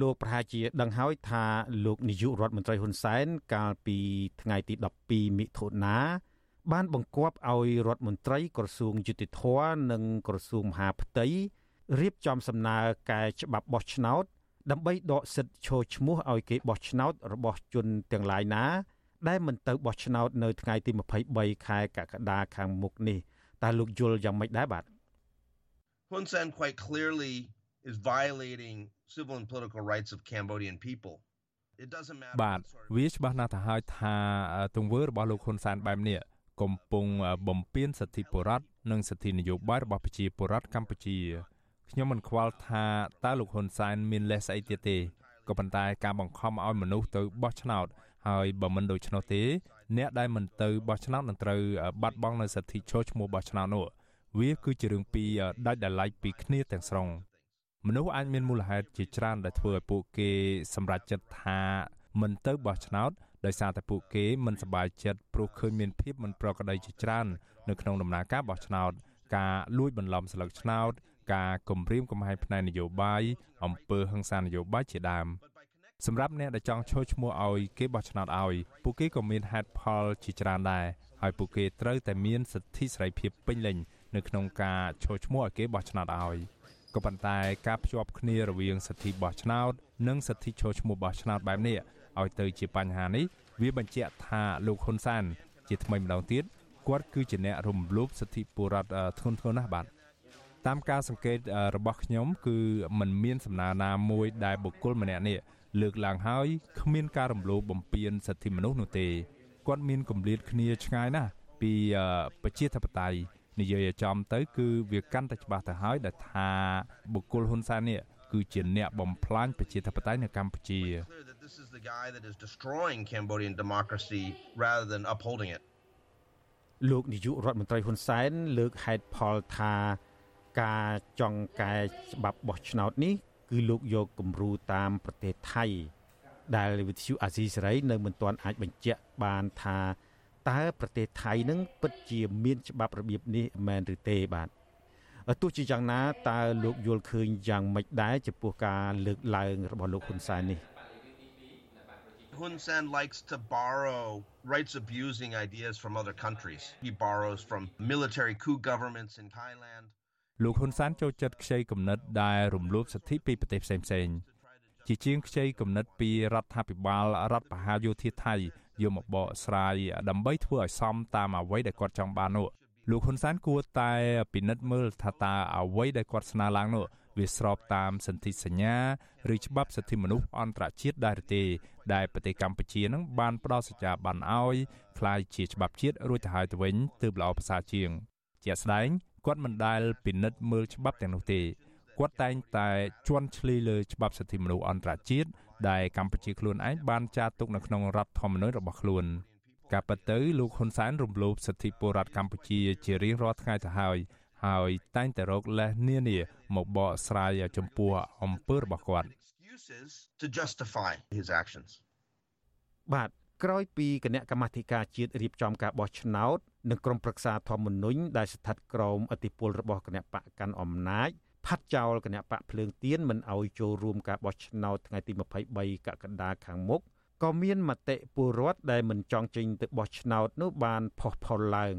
លោកប្រហែលជាដឹងហើយថាលោកនាយករដ្ឋមន្ត្រីហ៊ុនសែនកាលពីថ្ងៃទី12មិថុនាបានបង្គាប់ឲ្យរដ្ឋមន្ត្រីក្រសួងយុតិធធនិងក្រសួងមហាផ្ទៃរៀបចំសំណើកែច្បាប់បោះឆ្នោត ដើម្បីដកសិទ្ធិឈរឈ្មោះឲ្យគេបោះឆ្នោតរបស់ជនទាំងឡាយណា ដែលមិនទៅបោះឆ្នោតនៅថ្ងៃទី23ខែកក្កដាខាងមុខនេះតើលោកយល់យ៉ាងម៉េចដែរបាទ Hun Sen quite clearly is violating civil and political rights of Cambodian people. It doesn't matter បាទវាច្បាស់ណាស់ទៅហើយថាទង្វើរបស់លោកហ៊ុនសែនបែបនេះកំពុងបំពានសិទ្ធិពលរដ្ឋនិងសិទ្ធិនយោបាយរបស់ប្រជាពលរដ្ឋកម្ពុជាខ្ញុំមិនខ្វល់ថាតើលោកហ៊ុនសែនមានលេសស្អីទៀតទេក៏ប៉ុន្តែការបង្ខំឲ្យមនុស្សទៅបោះឆ្នោតហើយបើមិនដូច្នោះទេ អ្នកដែលមិនទៅបោះឆ្នោតនឹងត្រូវបាត់បង់នូវសិទ្ធិចូលឈ្មោះបោះឆ្នោតនោះវាគឺជារឿងពីរដាច់ដោយឡែកពីគ្នាទាំងស្រុង មនុស្សអាចមានមូលហេតុជាច្រើនដែលធ្វើឲ្យពួកគេសម្រេចចិត្តថាមិនទៅបោះឆ្នោតដោយសារតែពួកគេមិនសប្បាយចិត្តព្រោះឃើញមានភាពមិនប្រក្រតីជាច្រើននៅក្នុងដំណើរការបោះឆ្នោតការលួចបន្លំស្លឹកឆ្នោតការគំរាមកំហែងផ្នែកនយោបាយអំពើហិង្សានយោបាយជាដើមសម្រាប់អ្នកដែលចង់ចូលឈ្មោះឲ្យគេបោះឆ្នោតឲ្យពួកគេក៏មានហេតុផលជាច្រើនដែរហើយពួកគេត្រូវតែមានសិទ្ធិសេរីភាពពេញលេញនៅក្នុងការចូលឈ្មោះឲ្យគេបោះឆ្នោតឲ្យ ក៏ប៉ុន្តែការភ្ជាប់គ្នារវាងសិទ្ធិបោះឆ្នោត និងសិទ្ធិចូលឈ្មោះបោះឆ្នោតបែបនេះឲ្យទៅជាបញ្ហានេះវាបញ្ជាក់ថាលោកហ៊ុនសាន ជាថ្មីម្ដងទៀតគាត់គឺជាអ្នករំលោភសិទ្ធិពលរដ្ឋធ្ងន់ធ្ងរណាស់បាទតាមការសង្កេតរបស់ខ្ញុំ គឺมันមានសំណើណាមួយដែលបុគ្គលម្នាក់នេះលើកឡើងហើយគ្មានការរំលោភបំពានសិទ្ធិមនុស្សនោះទេគាត់មានគម្លាតគ្នាឆ្ងាយណាស់ពីប្រជាធិបតេយ្យ និយាយឲ្យចំទៅគឺវាកាន់តែច្បាស់ទៅហើយដែលថាបុគ្គលហ៊ុនសែននេះគឺជាអ្នកបំផ្លាញប្រជាធិបតេយ្យនៅកម្ពុជា This is the guy that is destroying Cambodian democracy rather than upholding it លោកនាយករដ្ឋមន្ត្រីហ៊ុនសែនលើកហេតុផលថាការចង់កែច្បាប់បោះឆ្នោតនេះគឺលោកយកគំរូតាមប្រទេសថៃដែលវិទ្យុអាស៊ីសេរីនៅមិនទាន់អាចបញ្ជាក់បានថា តើប្រទេសថៃនឹងពិតជាមានច្បាប់របៀបនេះមែនឬទេបាទទោះជាយ៉ាងណាតើលោកយល់ឃើញយ៉ាងម៉េចដែរចំពោះការលើកឡើងរបស់លោកហ៊ុនសែននេះ Hun Sen likes to borrow rights abusing ideas from other countries. He borrows from military coup governments in Thailand. លោកហ៊ុនសានចូលចិត្តខ្ចីគំនិតដែលរំលោភសិទ្ធិពីប្រទេសផ្សេងៗ ជាជាងខ្ចីគំនិតពីរដ្ឋាភិបាលរដ្ឋបហាយោធាថៃយកមកបកស្រាយដើម្បីធ្វើឲ្យសមតាមអ្វីដែលគាត់ចង់បាននោះលោកហ៊ុនសែនគួរតែពិនិត្យមើលថាតើអ្វីដែលគាត់ស្នើឡើងនោះវាស្របតាមសន្ធិសញ្ញាឬច្បាប់សិទ្ធិមនុស្សអន្តរជាតិដែរទេ ដែលប្រទេសកម្ពុជានឹងបានផ្ដល់សច្ចាប័នឲ្យคล้ายជាច្បាប់ជាតិរួចទៅហើយទៅវិញទើបល្អប្រសើរជាង ជាក់ស្ដែងគាត់មិនដែលពិនិត្យមើលច្បាប់ទាំងនោះទេ គាត់តែងតែជន់ឈ្លីលើច្បាប់សិទ្ធិមនុស្សអន្តរជាតិដែលកម្ពុជាខ្លួនឯងបានចារទុកនៅក្នុងរដ្ឋធម្មនុញ្ញរបស់ខ្លួនការពិតទៅលោកហ៊ុនសែនរំលោភសិទ្ធិពលរដ្ឋកម្ពុជាជារៀងរាល់ថ្ងៃទៅហើយហហើយតែងតែរកលេសនានាមកបកស្រាយចំពោះអំពើរបស់គាត់ to justify his actions បាទក្រោយពីគណៈកម្មាធិការជាតិរៀបចំការបោះឆ្នោតនិងក្រុមប្រឹក្សាធម្មនុញ្ញដែលស្ថិតក្រោមអធិបុលរបស់គណៈបកកាន់អំណាច ផាត់ចោលគណៈបកភ្លើងទៀនមិនអោយចូលរួមការបោះឆ្នោតថ្ងៃទី23កក្កដាខាងមុខក៏មានមតិពលរដ្ឋដែលមិនចង់ចេញទៅបោះឆ្នោតនោះបានផុសផុលឡើង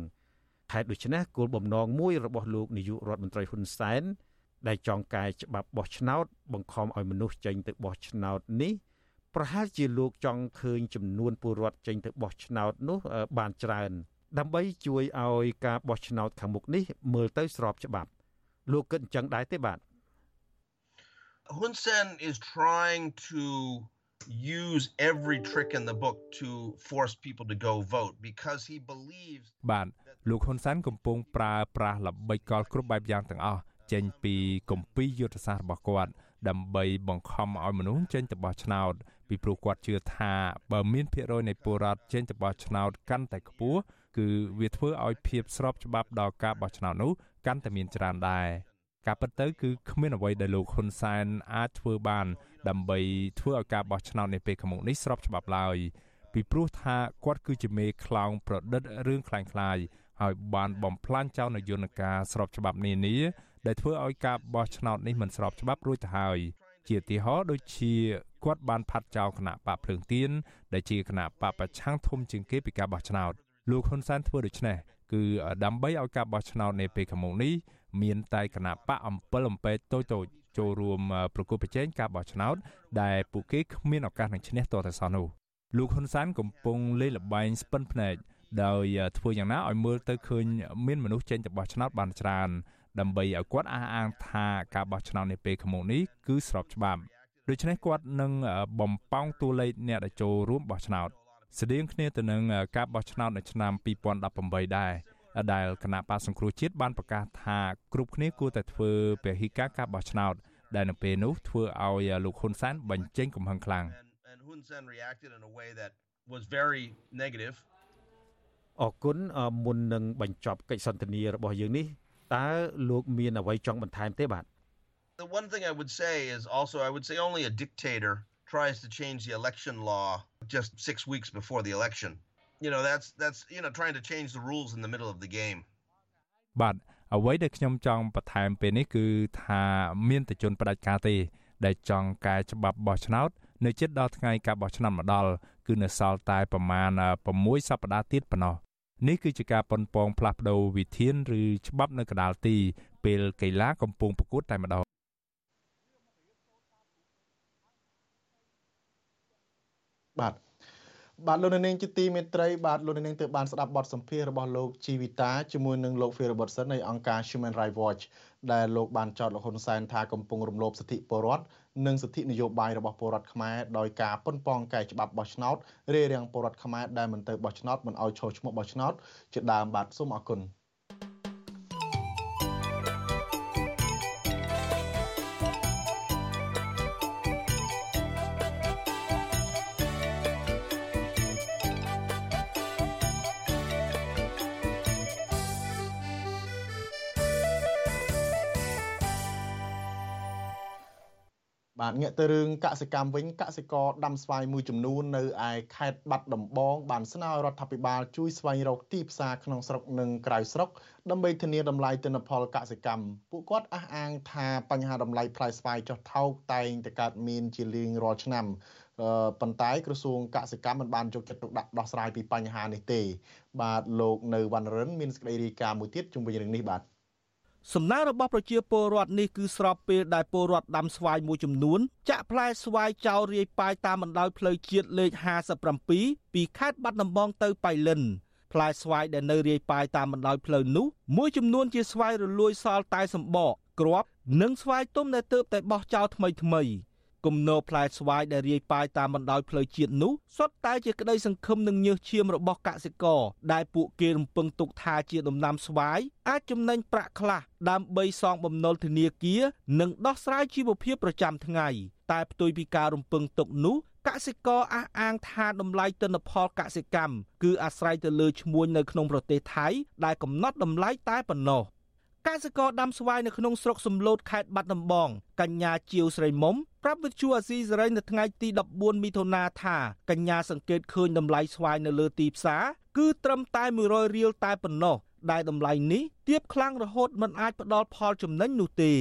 ហេតុដូច្នេះគោលបំណងមួយរបស់លោកនាយករដ្ឋមន្ត្រីហ៊ុនសែនដែលចង់កែច្បាប់បោះឆ្នោត បង្ខំឲ្យមនុស្សចេញទៅបោះឆ្នោតនេះប្រហែលជាលោកចង់ឃើញចំនួនពលរដ្ឋចេញទៅបោះឆ្នោតនោះបានច្រើន ដើម្បីជួយឲ្យការបោះឆ្នោតខាងមុខនេះមើលទៅស្របច្បាប់ លោកគិតអញ្ចឹងដែរទេបាទ Hun Sen is trying to use every trick in the book to force people to go vote because he believes បាទលោកហ៊ុនសែនកំពុងប្រើប្រាស់ល្បិចកលគ្រប់បែបយ៉ាងទាំងអស់ចេញពីគម្ពីរយុទ្ធសាស្ត្ររបស់គាត់ ដើម្បីបង្ខំឲ្យមនុស្សចេញទៅបោះឆ្នោតពីព្រោះគាត់ជឿថាបើមានភាគរយនៃពលរដ្ឋចេញទៅបោះឆ្នោតកាន់តែខ្ពស់ គឺវាធ្វើឲ្យភាពស្របច្បាប់ដល់ការបោះឆ្នោតនោះកាន់តែមានច្រើនដែរការពិតទៅគឺគ្មានអ្វីដែលលោកហ៊ុនសែនអាចធ្វើបាន ដើម្បីធ្វើឲ្យការបោះឆ្នោតនាពេលខាងមុខនេះស្របច្បាប់ឡើយពីព្រោះថាគាត់គឺជាមេខ្លោងប្រឌិតរឿងคล้ายៗហើយបានបំផ្លាញចោលនយន្តការស្របច្បាប់នានាដែលធ្វើឲ្យការបោះឆ្នោតនេះមិនស្របច្បាប់រួចទៅហើយជាទីហោដូចជាគាត់បានផាត់ចោលគណៈបកភ្លើងទៀនដែលជាគណៈបកប្រឆាំងធំជាងគេពីការបោះឆ្នោត លោកហ៊ុនសែនធ្វើដូច្នេះគឺដើម្បីឲ្យការបោះឆ្នោតនាពេលខាងមុខនេះមានតែគណៈបកអំពិលអំពែកតូចតូចចូលរួមប្រគល់ប្រជែងការបោះឆ្នោតដែលពួកគេគ្មានឱកាសនឹងឈ្នះតតែសោះនោះលោកហ៊ុនសែនកំពុងលេងល្បែងស្ពិនភ្នែកដោយធ្វើយ៉ាងណាឲ្យមើលទៅឃើញមានមនុស្សចេញទៅបោះឆ្នោតបានច្រើនដើម្បីឲ្យគាត់អះអាងថាការបោះឆ្នោតនាពេលខាងមុខនេះគឺស្របច្បាប់ដូច្នេះគាត់នឹងបំប៉ោងតួលេខអ្នកដែលចូលរួមបោះឆ្នោត ស្តៀងគ្នាទៅនឹងការបោះឆ្នោតនៅឆ្នាំ2018ដែរដែលគណៈបកសង្គ្រោះជាតិបានប្រកាសថាគ្រប់គ្នាគួរតែធ្វើពហិការការបោះឆ្នោតដែលនៅពេលនោះធ្វើឲ្យលោកហ៊ុនសែនបញ្ចេញកំហឹងខ្លាំង Hun Sen reacted in a way that was very negative អរគុណមុននឹងបញ្ចប់កិច្ចសន្ទនារបស់យើងនេះតើលោកមានអ្វីចង់បន្ថែមទេបាទ The one thing I would say is also I would say only a dictator tries to change the election law just 6 weeks before the election. You know that's that's you know trying to change the rules in the middle of the game. បាទអ្វីដែលខ្ញុំចង់បន្ថែមពេលនេះគឺថាមានតែជនផ្ដាច់ការទេ ដែលចង់កែច្បាប់បោះឆ្នោតនៅជិតដល់ថ្ងៃការបោះឆ្នោតមកដល់គឺនៅសល់តែប្រមាណ6សប្តាហ៍ទៀតប៉ុណ្ណោះនេះគឺជាការប៉ុនប៉ងផ្លាស់ប្ដូរវិធានឬច្បាប់នៅកដាលទីពេលកីឡាកំពុងប្រកួតតែម្ដង បាទបាទលោកនាងជាទីមេត្រីបាទលោកនាងទើបបានស្ដាប់បទសម្ភាសន៍របស់លោកជីវិតាជាមួយនឹងលោក Phil Robertson នៃអង្គការ Human Rights Watch ដែលលោកបានចោទលោកហ៊ុនសែនថាកំពុងរំលោភសិទ្ធិពលរដ្ឋនិងសិទ្ធិនយោបាយរបស់ពលរដ្ឋខ្មែរដោយការប៉ុនប៉ងកែច្បាប់បោះឆ្នោតរារាំងពលរដ្ឋខ្មែរដែលមិនទៅបោះឆ្នោតមិនឲ្យចូលឈ្មោះបោះឆ្នោតជាដើមបាទសូមអរគុណ ទងាកទៅរឿងកសិកម្មវិញកសិករដាំស្វាយមួយចំនួននៅឯខេត្តបាត់ដំបងបានស្នើរដ្ឋាភិបាលជួយស្វែងរកទីផ្សារក្នុងស្រុកនិងក្រៅស្រុកដើម្បីធានាតម្លៃទិន្នផលកសិកម្មពួកគាត់អះអាងថាបញ្ហាតម្លៃផ្លែស្វាយចុះថោកតែងតែកើតមានជារៀងរាល់ឆ្នាំប៉ុន្តែក្រសួងកសិកម្មមិនបានយកចិត្តទុកដាក់ដោះស្រាយពីបញ្ហានេះទេ បាទលោកនៅវណ្ណរិនមានសេចក្តីរាយការណ៍មួយទៀតជុំវិញរឿងនេះបាទ សំណើរបស់ប្រជាពលរដ្ឋនេះគឺស្របពេលដែលពលរដ្ឋដាំស្វាយមួយចំនួនចាក់ផ្លែស្វាយចោលរាយប៉ាយតាមបណ្ដោយផ្លូវជាតិលេខ57ពីខេត្តបាត់ដំបងទៅបៃលិនផ្លែស្វាយដែលនៅរាយប៉ាយតាមបណ្ដោយផ្លូវនោះមួយចំនួនជាស្វាយរលួយសល់តែសម្បកគ្រាប់និងស្វាយទុំដែលទើបតែបោះចោលថ្មីថ្មី គំនរផ្លែស្វាយដែលរាយប៉ាយតាមបណ្ដោយផ្លូវជាតិនោះសុទ្ធតែជាក្តីសង្ឃឹមនិងញើសឈាមរបស់កសិករដែលពួកគេរំពឹងទុកថាជាដំណាំស្វាយអាចចំណេញប្រាក់ខ្លះដើម្បីសងបំណុលធនាគារនិងដោះស្រាយជីវភាពប្រចាំថ្ងៃតែផ្ទុយពីការរំពឹងទុកនោះកសិករអះអាងថាតម្លៃទិន្នផលកសិកម្មគឺអាស្រ័យទៅលើឈ្មួញនៅក្នុងប្រទេសថៃដែលកំណត់តម្លៃតែប៉ុណ្ណោះកសិករដាំស្វាយនៅក្នុងស្រុកសំឡូតខេត្តបាត់ដំបងកញ្ញាជាវស្រីមុំ ប្រាប់វិទ្យុអាស៊ីសេរីនៅថ្ងៃទី14មិថុនាថាកញ្ញាសង្កេតឃើញតម្លៃស្វាយនៅលើទីផ្សារគឺត្រឹមតែ100រៀលតែប៉ុណ្ណោះដែលតម្លៃនេះទាបខ្លាំងរហូតមិនអាចផ្ដល់ផលចំណេញនោះទេ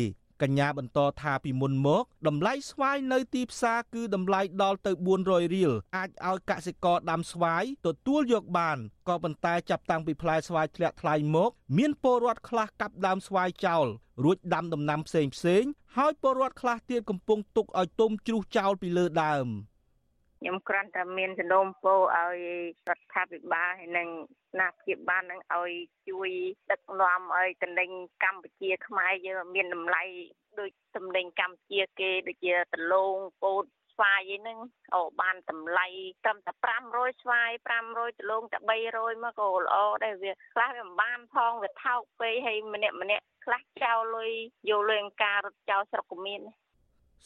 កញ្ញាបន្តថាពីមុនមកតម្លៃស្វាយនៅទីផ្សារគឺតម្លៃដល់ទៅ400រៀលអាចឲ្យកសិករដាំស្វាយទទួលយកបានក៏ប៉ុន្តែចាប់តាំងពីផ្លែស្វាយធ្លាក់ថ្លៃមក មានពលរដ្ឋខ្លះកាប់ដើមស្វាយចោលរួចដាំដំណាំផ្សេងផ្សេងហើយពលរដ្ឋខ្លះទៀតកំពុងទុកឲ្យទុំជ្រុះចោលពីលើដើម ខ្ញុំគ្រាន់តែមានសំណូមពរឲ្យរដ្ឋាភិបាលហើយនិងណាព្យាបាលនឹងឲ្យជួយដឹកនាំឲ្យតំណែងកម្ពុជាខ្មែរយើងមានតម្លៃដូចតំណែងកម្ពុជាគេដូចជាដលងពោតស្វាយអីហ្នឹងអូបានតម្លៃត្រឹមតែ500ស្វាយ500ដលងតែ300មកក៏ល្អដែរវាខ្លះវាមិនបានផងវាថោកពេកហើយម្នាក់ម្នាក់ខ្លះចោលលុយយកលុយអង្ការរត់ចោលស្រុកក៏មាន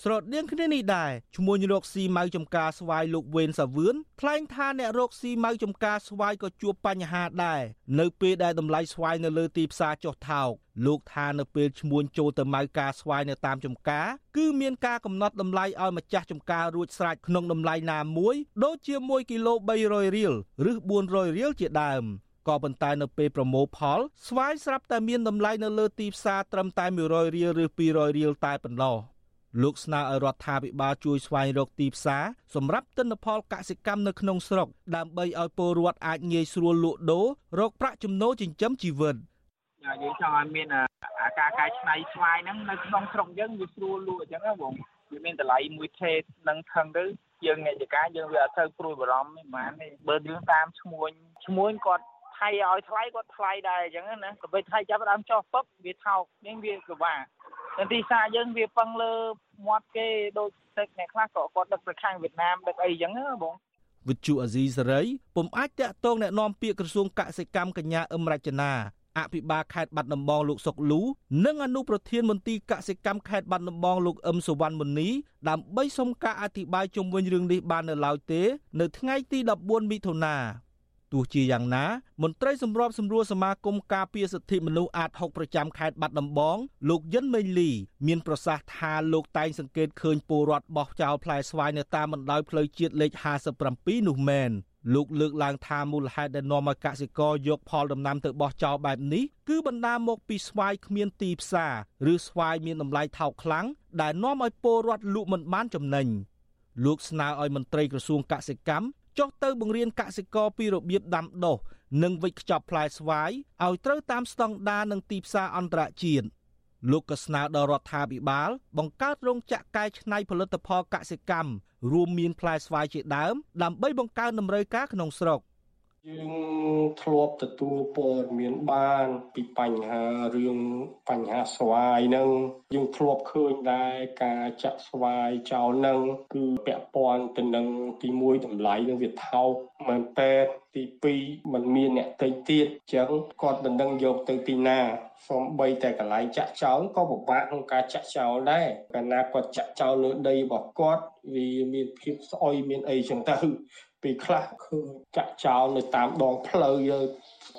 ស្រដៀងគ្នានេះដែរឈ្មោះរកស៊ីម៉ៅចំការស្វាយលោកវេនសាវឿនថ្លែងថាអ្នករកស៊ីម៉ៅចំការស្វាយក៏ជួបបញ្ហាដែរនៅពេលដែលតម្លៃស្វាយនៅលើទីផ្សារចុះថោកលោកថានៅពេលឈ្មួញចូលទៅម៉ៅការស្វាយនៅតាមចំការគឺមានការកំណត់តម្លៃឲ្យម្ចាស់ចំការរួចស្រេចក្នុងតម្លៃណាមួយដូចជា1គីឡូ300រៀលឬ400រៀលជាដើមក៏ប៉ុន្តែនៅពេលប្រមូលផលស្វាយស្រាប់តែមានតម្លៃនៅលើទីផ្សារត្រឹមតែ100រៀលឬ200រៀលតែប៉ុណ្ណោះ លោកស្នើឲ្យរដ្ឋាភិបាលជួយស្វែងរកទីផ្សារសម្រាប់ទិន្នផលកសិកម្មនៅក្នុងស្រុក ដើម្បីឲ្យពលរដ្ឋអាចងាយស្រួលលក់ដូររកប្រាក់ចំណូលចិញ្ចឹមជីវិតយើងចង់ឲ្យមានអាការកែច្នៃស្វាយហ្នឹងនៅក្នុងស្រុកយើងវាស្រួលលក់អញ្ចឹងណាបងវាមានតម្លៃមួយថេនឹងថឹងទៅយើងអ្នកចការយើងវាអត់ទៅព្រួយបារម្ភមិនបានទេបើរឿងតាមឈ្មួញឈ្មួញគាត់ថៃឲ្យថ្លៃគាត់ថ្លៃដែរអញ្ចឹងណាក៏បីថៃចាប់ដើមចុះពឹបវាថោកនេះវាពិបាកនៅទីផ្សារយើងវាពឹងលើ មាត់គេដូចទឹកអ្នកខ្លះក៏គាត់ដឹកទៅខាងវៀតណាមដឹកអីចឹងណាបងវិទ្យុអាស៊ីសេរីពុំអាចតាក់ទងแนะនាំពាក្យក្រសួងកសិកម្មកញ្ញាអឹមរចនាអភិបាលខេត្តបាត់ដំបងលោកសុកលូនិងអនុប្រធានមន្ទីរកសិកម្មខេត្តបាត់ដំបងលោកអឹមសវណ្ណមុនីដើម្បីសុំការអធិប្បាយជុំវិញរឿងនេះបាននៅឡើយទេ នៅថ្ងៃទី14មិថុនា ទោះជាយ៉ាងណា មន្ត្រីសម្របសម្រួលសមាគមការពារសិទ្ធិមនុស្សអាត6ប្រចាំខេត្តបាត់ដំបង លោកយិនមេងលី មានប្រសាសន៍ថាលោកតែងសង្កេតឃើញពលរដ្ឋបោះចោលផ្លែស្វាយនៅតាមបណ្ដោយផ្លូវជាតិលេខ57នោះមែនលោកលើកឡើងថាមូលហេតុដែលនាំឲ្យកសិករយកផលដំណាំទៅបោះចោលបែបនេះគឺបណ្ដាលមកពីស្វាយគ្មានទីផ្សារឬស្វាយមានតម្លៃថោកខ្លាំងដែលនាំឲ្យពលរដ្ឋលក់មិនបានចំណេញលោកស្នើឲ្យមន្ត្រីក្រសួងកសិកម្ម ចុះទៅបង្រៀនកសិករពីរបៀបដាំដុះនិងវេចខ្ចប់ផ្លែស្វាយឲ្យត្រូវតាមស្តង់ដារនិងទីផ្សារអន្តរជាតិលោកក៏ស្នើដល់រដ្ឋាភិបាល បង្កើតរោងចក្រកែច្នៃផលិតផលកសិកម្មរួមមានផ្លែស្វាយជាដើមដើម្បីបង្កើនតម្រូវការក្នុងស្រុក។ យើងធ្លាប់ទទួលព័ត៌មានបានពីបញ្ហារឿងបញ្ហាស្វាយនឹងយើងធ្លាប់ឃើញដែរការចាក់ស្វាយចោលនឹងគឺពាក់ព័ន្ធទៅនឹងទី1តម្លៃនឹងវាថោកមែនតែទី2มันមានអ្នកទិញទៀតអញ្ចឹងគាត់មិនដឹងយកទៅទីណាសំបីតែកន្លែងចាក់ចោលក៏ពិបាកក្នុងការចាក់ចោលដែរកាលណាគាត់ចាក់ចោលលើដីរបស់គាត់វាមានភាពស្អុយមានអីចឹងទៅ ពេលខ្លះឃើញចាក់ចោលនៅតាមដងផ្លូវយើង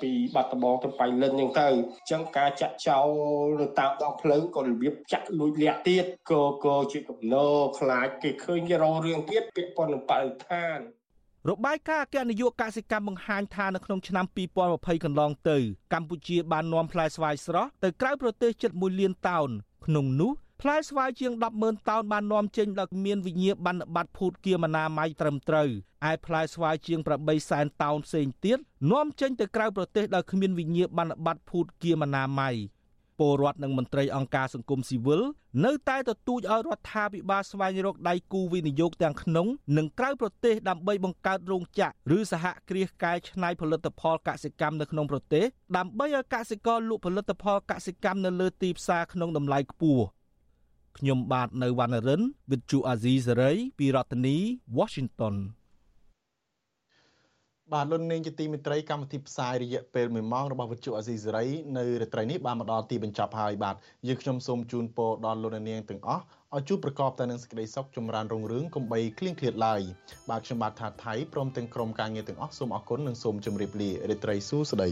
ពីបាត់ដំបងទៅបៃលិនអញ្ចឹងទៅអញ្ចឹងការចាក់ចោលនៅតាមដងផ្លូវក៏របៀបចាក់លួចលាក់ទៀតក៏ក៏ជាកំណោខ្លាចគេឃើញគេរងរឿងទៀតពាក់ព័ន្ធនឹងបរិស្ថានរបាយការណ៍អគ្គនាយកកសិកម្មបង្ហាញថានៅក្នុងឆ្នាំ2020កន្លងទៅកម្ពុជាបាននាំផ្លែស្វាយស្រស់ទៅក្រៅប្រទេសជិត1លានតោនក្នុងនោះ ផ្លែស្វាយជាង100000តោនបាននាំចេញដល់មានវិញ្ញាបនបត្រភូតគាមអនាម័យត្រឹមត្រូវឯផ្លែស្វាយជាង8សែនតោនផ្សេងទៀតនាំចេញទៅក្រៅប្រទេសដោយគ្មានវិញ្ញាបនបត្រភូតគាមអនាម័យពលរដ្ឋនិងមន្ត្រីអង្គការសង្គមស៊ីវិលនៅតែទទូចឲ្យរដ្ឋាភិបាលស្វែងរកដៃគូវិនិយោគទាំងក្នុងនិងក្រៅប្រទេសដើម្បីបង្កើតរោងចក្រឬសហគ្រាសកែច្នៃផលិតផលកសិកម្មនៅក្នុងប្រទេសដើម្បីឲ្យកសិករលក់ផលិតផលកសិកម្មនៅលើទីផ្សារក្នុងតម្លៃខ្ពស់ ខ្ញុំបាទនៅវណ្ណរិន With Chu Azizi Saray ពីរដ្ឋធានី Washington បាទលោកនាងជាទីមេត្រីកម្មវិធីផ្សាយរយៈពេល1ម៉ោងរបស់វិទ្យុអាស៊ីសេរីនៅរាត្រីនេះបានមកដល់ទីបញ្ចប់ហើយបាទយើងខ្ញុំសូមជូនពរដល់លោកនាងទាំងអស់ឲ្យជួបប្រកបតែនឹងសេចក្តីសុខចម្រើនរុងរឿងកុំបីឃ្លៀងឃ្លាតឡើយបាទខ្ញុំបាទថាថៃព្រមទាំងក្រុមការងារទាំងអស់សូមអរគុណនិងសូមជម្រាបលារាត្រីសួស្តី